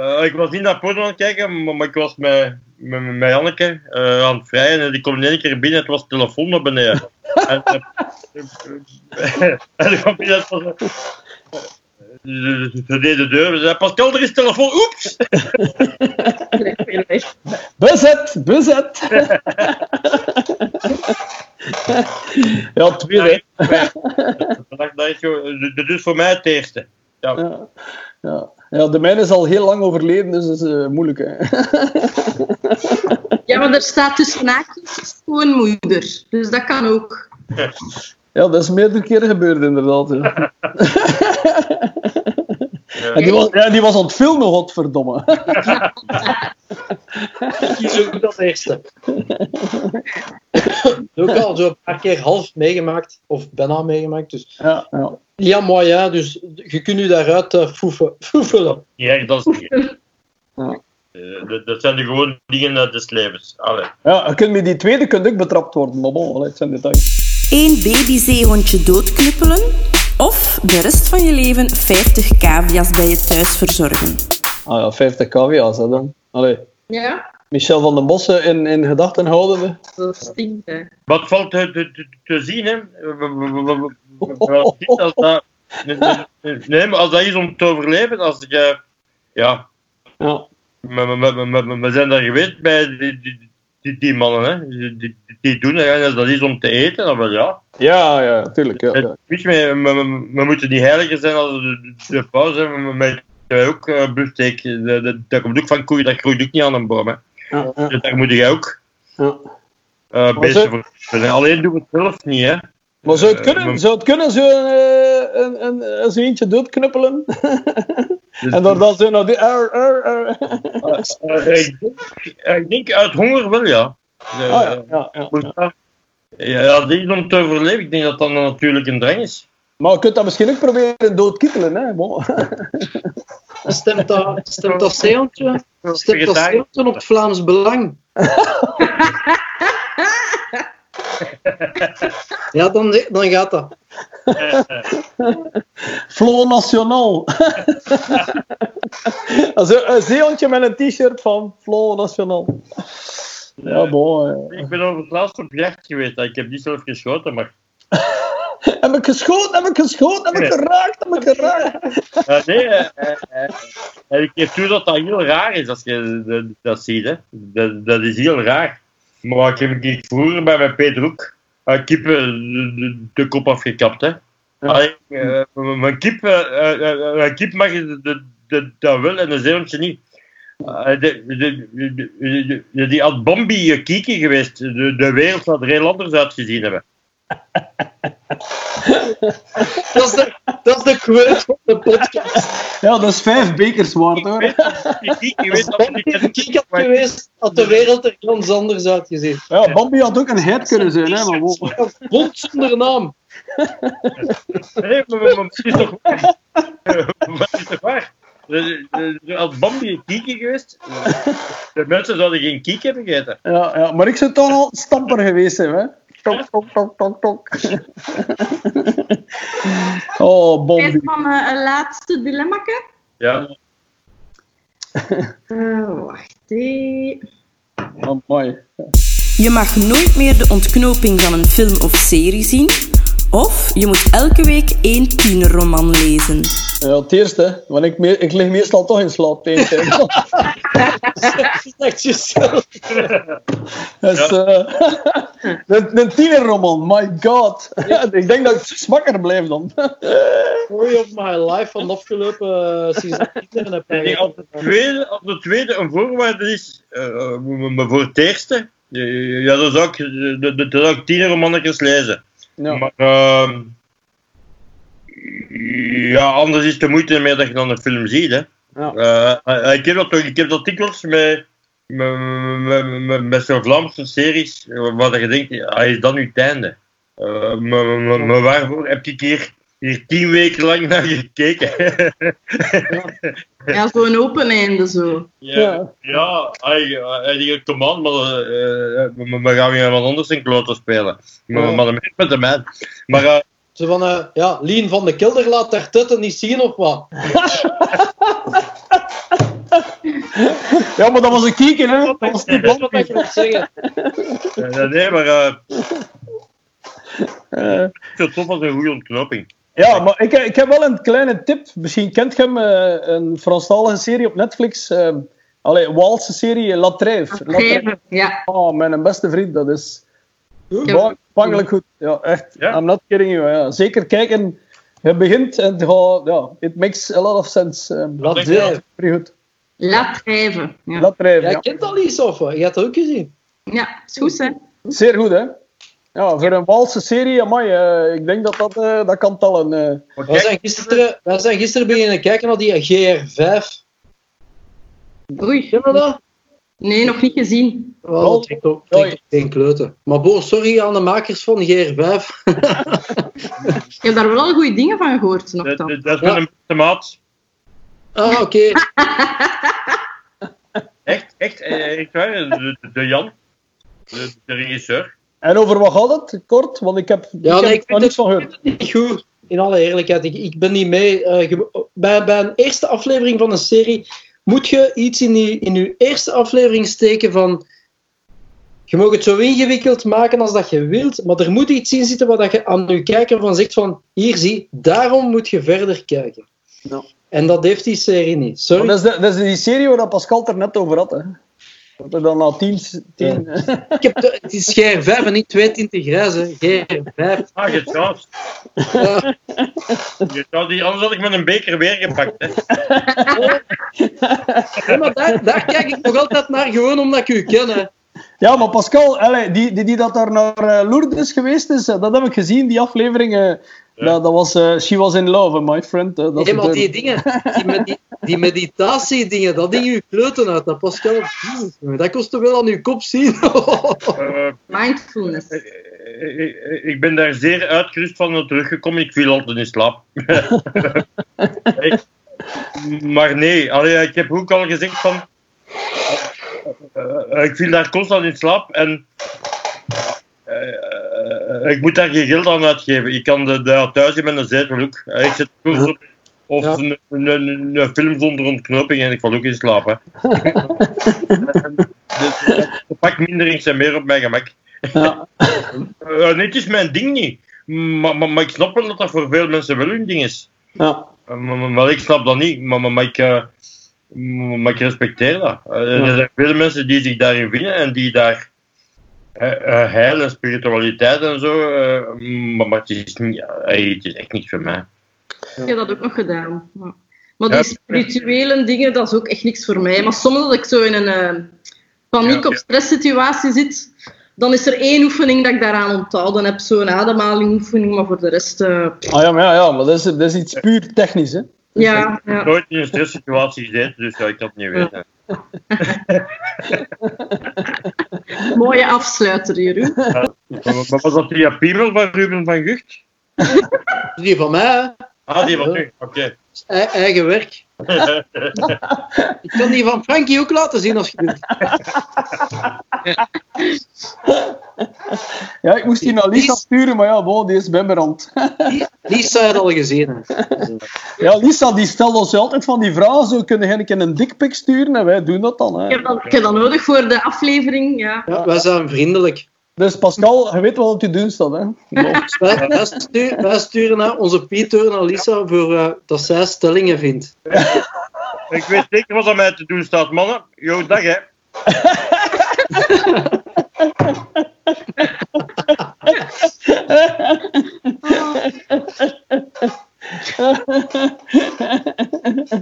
Speaker 4: Eh, ik was niet naar porno aan het kijken, maar, maar ik was met, met, met Janneke eh, aan het vrijen en die kwam in één keer binnen en het was telefoon naar beneden. en, eh, en ik kwam binnen en Ze deed de deur en zei, Pascal, er is telefoon, oeps!
Speaker 2: Bezet, bezet. ja, tweede.
Speaker 4: Dat, dat is zo, dat is voor mij het eerste. Ja.
Speaker 2: Ja. Ja. ja, de mijne is al heel lang overleden, dus dat is eh, moeilijk. Hè.
Speaker 3: Ja, maar er staat tussen haakjes schoonmoeder. Dus dat kan ook.
Speaker 2: Ja, dat is meerdere keren gebeurd, inderdaad. Ja. En die was, ja, die was aan het filmen, godverdomme.
Speaker 1: Ik kies ook dat eerste. ook al zo een paar keer half meegemaakt, of bijna meegemaakt. Dus.
Speaker 2: Ja, ja.
Speaker 1: Ja, maar ja, dus je kunt u daaruit uh, foefelen.
Speaker 4: Ja, dat is niet.
Speaker 2: Ja.
Speaker 4: Eh, dat, dat zijn de gewoon dingen uit des levens. Allee.
Speaker 2: ja, je kunt met die tweede kunt ook betrapt worden, maar bon, allee, het zijn details.
Speaker 5: Eén babyzeehondje doodknuppelen of de rest van je leven 50 cavia's bij je thuis verzorgen.
Speaker 2: Ah ja, 50 cavia's, hè, dan. Allee,
Speaker 3: Ja,
Speaker 2: Michel van den Bossen in, in gedachten houden we.
Speaker 3: dat stinkt. Hè.
Speaker 4: Wat valt te, te, te- te zien, hè? Als dat, nee, maar als dat is om te overleven, als je... Ja,
Speaker 2: Ja.
Speaker 4: we, we, we, we- we zijn daar geweest bij die, die, die, die mannen, hè? Die, die, doen als dat is om te eten, wel ja.
Speaker 2: Ja, ja, tuurlijk. Ja, ja.
Speaker 4: Weet je, we, we, we- moeten niet heiliger zijn als de, de pauze. met ook uh, beefsteak. Dat, dat, komt ook van koeien, dat groeit ook niet aan een boom. Hè.
Speaker 2: Ja, ja,
Speaker 4: Dus daar moet je ook
Speaker 2: ja.
Speaker 4: uh,
Speaker 2: Maar
Speaker 4: voor. Alleen doen we het zelf niet, hè.
Speaker 2: Maar zou het
Speaker 4: Eh,
Speaker 2: kunnen,
Speaker 4: maar-
Speaker 2: zou het kunnen zo een, een, een, een, zo eentje doodknuppelen?
Speaker 4: Dus-
Speaker 2: en dan zo naar die... Ar, ar, ar.
Speaker 4: Eh, ik, denk, ik denk uit honger wel, ja. Eh,
Speaker 2: Ah, ja, ja, ja.
Speaker 4: ja, ja, die is om te overleven. Ik denk dat dat natuurlijk een drang is.
Speaker 2: Maar je kunt dat misschien ook proberen doodkietelen, hè. Bon.
Speaker 1: Stemt dat, stemt dat? Stemt dat zeehondje op het Vlaams Belang? Ja, dan, dan gaat dat.
Speaker 2: Flo Nationaal. Also, een zeehondje met een t-shirt van Flo Nationaal. Ja, bon. ja.
Speaker 4: Ik ben over het laatst op jacht geweest. Ik heb niet zelf geschoten, maar
Speaker 2: Heb ik geschoten, heb ik geschoten, heb ik geraakt, heb ik geraakt.
Speaker 4: Eh, nee, eh, eh, eh, en ik geef toe dat dat heel raar is als je dat, dat ziet. Hè. Dat, dat is heel raar. Maar ik heb ik vroeger bij mijn Peter ook een kip eh, de, de, de kop afgekapt. Hè. Allee, mijn kip, eh, eh, kip mag je de, de, dat wel en een zeehondje niet. De, de, de, de- de- die had Bambi kieken geweest. De, de wereld zou er heel anders uitgezien hebben.
Speaker 1: Dat is de, dat is de quote van de podcast.
Speaker 2: Ja, dat is vijf bekers waard hoor.
Speaker 4: Die kieken, je weet
Speaker 1: Als
Speaker 4: dat
Speaker 1: een had geweest, had de wereld er ganz anders uitgezien.
Speaker 2: Ja, Bambi had ook een heid kunnen zijn, hè, maar wow.
Speaker 1: Bond zonder naam.
Speaker 4: Nee, maar, het is toch waar? Maar is toch waar? Er- er- er Had Bambi een kieken geweest, de mensen zouden geen kiek hebben gegeten.
Speaker 2: Ja, ja, maar ik zou toch al stamper geweest zijn, hè. Tok, tok, tok, tok, tok. Oh,
Speaker 3: van eh, een laatste dilemma.
Speaker 4: Ja.
Speaker 3: Uh, wacht even.
Speaker 2: Amai.
Speaker 5: Je mag nooit meer de ontknoping van een film of serie zien. Of je moet elke week één tienerroman lezen.
Speaker 2: Ja, het eerste, want ik, me- ik lig meestal toch in slaap tegen tijd.
Speaker 1: Echt jezelf.
Speaker 2: Dus, eh, een, tienerroman, my god. ik denk dat ik smakker blijf dan.
Speaker 1: Story of my life van afgelopen heb.
Speaker 4: Nee, als, de tweede, als tweede een voorwaarde is, eh, maar voor het eerste, eh, ja, dan zou ik, de, de, dan zou ik tienerromannetjes lezen.
Speaker 2: Ja.
Speaker 4: Maar ehm, ja, anders is het de moeite meer dat je dan een film ziet. Hè.
Speaker 1: Ja.
Speaker 4: Eh, ik, heb dat, toch- ik heb dat dikwijls met, met, met, met, met zo'n Vlaamse series, waar je denkt, ah, is dat nu het einde? Eh, maar, waarvoor heb ik hier, hier tien weken lang naar gekeken?
Speaker 3: Ja, zo'n open einde zo.
Speaker 4: Ja,
Speaker 2: Ja.
Speaker 4: hij, hij die command, maar eh, eh, we gaan weer wat anders in kloten spelen. Maar,
Speaker 1: Ja.
Speaker 4: maar de met de man. Maar eh,
Speaker 1: Zo van, eh, ja, Lien van de Kilder laat daar tutten niet zien of wat?
Speaker 2: ja, maar dat was een kieken, hè. Dat was niet
Speaker 1: Dat ik
Speaker 2: Bambi.
Speaker 1: moet zeggen.
Speaker 4: eh, nee, maar ik vind het tof als een goede ontknoping.
Speaker 2: Ja, maar ik, ik heb wel een kleine tip. Misschien kent je hem, eh, een Franstalige serie op Netflix. allee, Waalse serie, La Trève. La Trève.
Speaker 3: Geven. Ja.
Speaker 2: Oh, mijn beste vriend, dat is
Speaker 3: Ja.
Speaker 2: Bangelijk goed. Ja, echt.
Speaker 4: Ja?
Speaker 2: I'm not kidding you. Ja. Zeker kijken. Je begint en het gaat, ja, it makes a lot of sense. Um,
Speaker 1: Laat
Speaker 4: denk
Speaker 1: zijn.
Speaker 2: Pretty goed.
Speaker 3: Laat drijven. Ja.
Speaker 2: La Trève,
Speaker 1: Jij
Speaker 2: ja.
Speaker 1: kent al iets of? Je hebt dat ook gezien.
Speaker 3: ja, is goed hè.
Speaker 2: Zeer goed, hè? Ja, voor een Waalse serie, amai, eh, ik denk dat dat, eh, dat kan tellen. eh.
Speaker 1: Wij
Speaker 4: kijk,
Speaker 1: zijn gisteren, wij zijn gisteren beginnen kijken naar die GR5.
Speaker 3: Oei.
Speaker 1: Ken je dat?
Speaker 3: Nee, nog niet gezien.
Speaker 1: Wel, dat ook, ook geen kloten. Maar bo, sorry aan de makers van GR5.
Speaker 3: Ik heb daar wel goede dingen van gehoord nog
Speaker 4: dat, dat- dat is
Speaker 1: Ja.
Speaker 4: een beste maat.
Speaker 1: ah, oké.
Speaker 4: Echt, echt, eh, echt waar. De, Jan, de, de regisseur.
Speaker 2: En over wat gaat het? Kort, want ik heb,
Speaker 1: Ja,
Speaker 2: ik
Speaker 1: nee,
Speaker 2: heb
Speaker 1: ik
Speaker 2: er
Speaker 1: vind
Speaker 2: niets
Speaker 1: het
Speaker 2: van gehoord.
Speaker 1: niet goed. In alle eerlijkheid, ik, ik ben niet mee. eh, bij, bij een eerste aflevering van een serie moet je iets in je, in je eerste aflevering steken van. Je mag het zo ingewikkeld maken als dat je wilt, maar er moet iets in zitten wat dat je aan je kijker van zegt van hier zie, daarom moet je verder kijken.
Speaker 2: Ja.
Speaker 1: En dat heeft die serie niet. Sorry.
Speaker 2: Dat is, de, dat is die serie waar dat Pascal er net over had. Hè. Dat er dan na tien... tien
Speaker 1: Ik heb de- het is GR5 en niet 22 grijs, hè. GR5.
Speaker 4: Ah, je trouwens.
Speaker 1: Ja.
Speaker 4: Je zou die, anders had ik met een beker weer gepakt. Hè.
Speaker 1: Ja, maar daar, daar kijk ik nog altijd naar, gewoon omdat ik u ken. Hè.
Speaker 2: Ja, maar Pascal, allee, die, die, die dat daar naar eh, Lourdes geweest is, eh, dat heb ik gezien, die aflevering. eh, dat, dat was, eh, she was in love, my friend. eh, dat
Speaker 1: Nee, maar die dingen, die, medi die meditatie-dingen, dat ding je kleuten uit, dat Pascal. Dat kost toch wel aan uw kop zien.
Speaker 3: Mindfulness.
Speaker 4: ik- ben daar zeer uitgerust van teruggekomen. Ik viel altijd in slaap. Maar nee, allee, ik heb ook al gezegd van. Eh, ik viel daar constant in slaap en. eh, eh, ik moet daar geen geld aan uitgeven. Ik kan de, de thuis in met een zetel ook. Eh, Ik op. Of
Speaker 1: Ja.
Speaker 4: een, een, een, een film zonder ontknoping en ik val ook in slaap. Hè. de, de pakminderings zijn meer op mijn gemak.
Speaker 2: Ja.
Speaker 4: Eh, nee, het is mijn ding niet. Maar, maar, maar ik snap wel dat dat voor veel mensen wel hun ding is.
Speaker 2: Ja.
Speaker 4: Eh, Maar, ik snap dat niet. Maar, maar, maar ik, eh, maar ik respecteer dat. Eh, Er zijn veel mensen die zich daarin vinden en die daar eh, heil en spiritualiteit en zo. eh, maar, maar het, is niet, het is echt niks voor mij.
Speaker 3: Ik heb dat ook nog gedaan. Maar die spirituele dingen, dat is ook echt niks voor mij. Maar soms als ik zo in een eh, paniek- of stresssituatie zit, dan is er één oefening dat ik daaraan onthouden heb. Zo'n ademhalingoefening, maar voor de rest... eh,
Speaker 2: Ah, ja, maar, ja, ja, maar dat is, dat is iets puur technisch. Hè.
Speaker 3: Ja, ja.
Speaker 4: Nooit in een stresssituatie gezeten, dus ja, ik het niet weten.
Speaker 3: Mooie afsluiter, Jeroen.
Speaker 4: Maar, maar was dat die piemel van Ruben van Gucht?
Speaker 1: Die van mij, hè.
Speaker 4: Ah, die van nu. Oké.
Speaker 1: E- eigen werk. Ik kan die van Frankie ook laten zien als je wilt.
Speaker 2: Ja, ik moest die naar Lisa sturen, maar ja, bon, die is hand.
Speaker 1: Lisa had al gezien.
Speaker 2: Ja, Lisa die stelt ons altijd van die vragen. Zo kunnen jij een een dikpik sturen en wij doen dat dan.
Speaker 3: Ik
Speaker 2: Hè.
Speaker 3: heb, dat, ik heb dat nodig voor de aflevering. Ja.
Speaker 1: Ja, wij zijn vriendelijk.
Speaker 2: Dus Pascal, je weet wat op je doen staat. Hè.
Speaker 1: Wij, wij, sturen, wij sturen naar onze Pieter naar Lisa voor eh, dat zij stellingen vindt.
Speaker 4: Ik weet zeker wat er mij te doen staat, mannen. Jo, dag hè.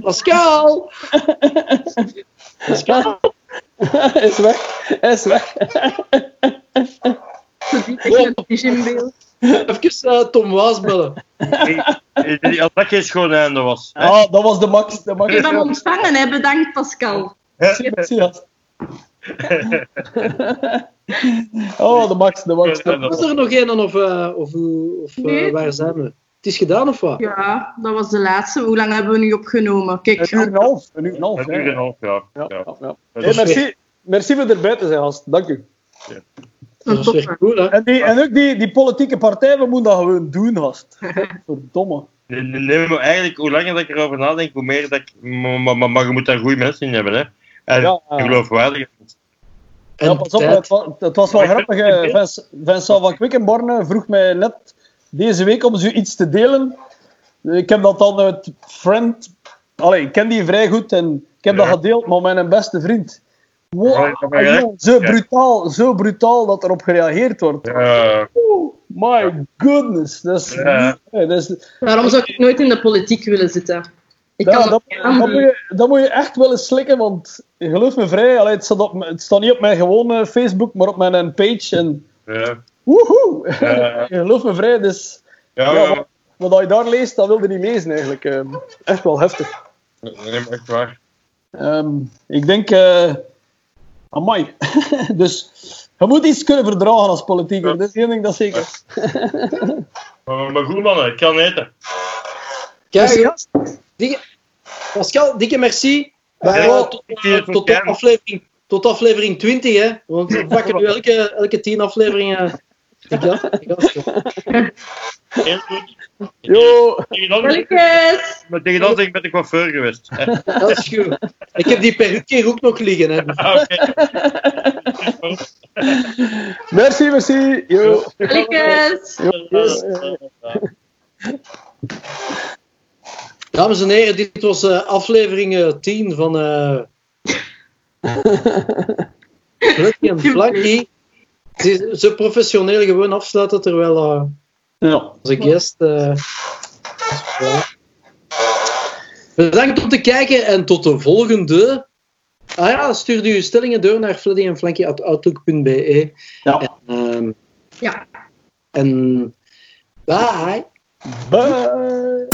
Speaker 1: Pascal! Pascal!
Speaker 2: is weg. Is weg.
Speaker 3: Die beeld.
Speaker 1: Even eh, Tom Waas bellen.
Speaker 4: Hey, Als dat geen schoon einde was. hè.
Speaker 2: Ah, dat was de max. De max.
Speaker 3: Ik heb hem ontvangen, hè. bedankt Pascal.
Speaker 2: Ja. Oh, de max, de max.
Speaker 1: Was er nog een of, eh, of, of eh,
Speaker 3: Nee.
Speaker 1: waar zijn we? Het is gedaan of wat?
Speaker 3: Ja, dat was de laatste. Hoe lang hebben we nu opgenomen? Kijk,
Speaker 2: Een uur en een half. Een uur en half.
Speaker 4: Een uur en half, ja.
Speaker 2: Ja,
Speaker 4: ja.
Speaker 2: ja, Hey,
Speaker 4: is
Speaker 2: merci, merci voor erbij te zijn, gast. Dank u.
Speaker 1: Dat is cool, hè?
Speaker 2: En, die, en ook die, die politieke partij, we moeten dat gewoon doen, gast. Verdomme.
Speaker 4: Nee, maar eigenlijk, hoe langer dat ik erover nadenk, hoe meer dat ik... Maar, maar, maar, maar je moet daar goede mensen in hebben, hè. En
Speaker 2: Ja.
Speaker 4: geloofwaardig.
Speaker 1: En
Speaker 2: Ja, pas op, het was, het was wel grappig. eh, Vince- Vincent van Quickenborne vroeg mij net deze week om zoiets te delen. Ik heb dat dan uit friend... Allee, ik ken die vrij goed en ik heb
Speaker 4: Ja.
Speaker 2: dat gedeeld met mijn beste vriend. Wow,
Speaker 4: Ja,
Speaker 2: zo brutaal, zo brutaal dat erop gereageerd wordt.
Speaker 4: Ja,
Speaker 2: Oh, my goodness. Dat is,
Speaker 4: Ja.
Speaker 2: dat is,
Speaker 3: Daarom zou ik nooit in de politiek willen zitten. Ik
Speaker 2: Ja,
Speaker 3: kan
Speaker 2: dat,
Speaker 3: dat
Speaker 2: moet je, dat moet je echt wel eens slikken, want geloof me vrij, allee, het, staat op, het staat niet op mijn gewone Facebook, maar op mijn page. En
Speaker 4: ja.
Speaker 2: woehoe!
Speaker 4: Ja.
Speaker 2: geloof me vrij, dus
Speaker 4: Ja,
Speaker 2: ja,
Speaker 4: ja,
Speaker 2: wat, wat je daar leest, dat wilde niet lezen eigenlijk. Eh, echt wel heftig.
Speaker 4: nee, maar echt waar.
Speaker 2: Ehm, ik denk, eh amai. dus je moet iets kunnen verdragen als politieker, dat is één ding dat zeker.
Speaker 4: Maar, maar goed, mannen, ik kan eten.
Speaker 1: Kijk. Dikke, Pascal, dikke merci.
Speaker 4: Ja,
Speaker 1: aflevering, tot aflevering 20, hè? Want we pakken nu elke, elke 10 afleveringen. Gast, die gast, hè.
Speaker 4: Heel goed.
Speaker 2: Yo,
Speaker 3: Welkes!
Speaker 4: maar tegen zeg ik met de coiffeur geweest.
Speaker 1: Dat is goed. Ik heb die peruk hier ook nog liggen. Hè.
Speaker 4: Ah, Oké.
Speaker 2: merci, merci. Yo.
Speaker 3: Welkes!
Speaker 1: Dames en heren, dit was eh, aflevering eh, 10 van eh Fluffy en Flanky. Ze, ze professioneel gewoon afsluiten terwijl eh,
Speaker 2: Ja.
Speaker 1: onze guest. eh, voilà. Bedankt om te kijken en tot de volgende. Ah ja, stuur uw stellingen door naar Fleddy en Flanky.outlook.be.
Speaker 2: Ja.
Speaker 1: En, ehm,
Speaker 3: Ja.
Speaker 1: en bye.
Speaker 2: Bye.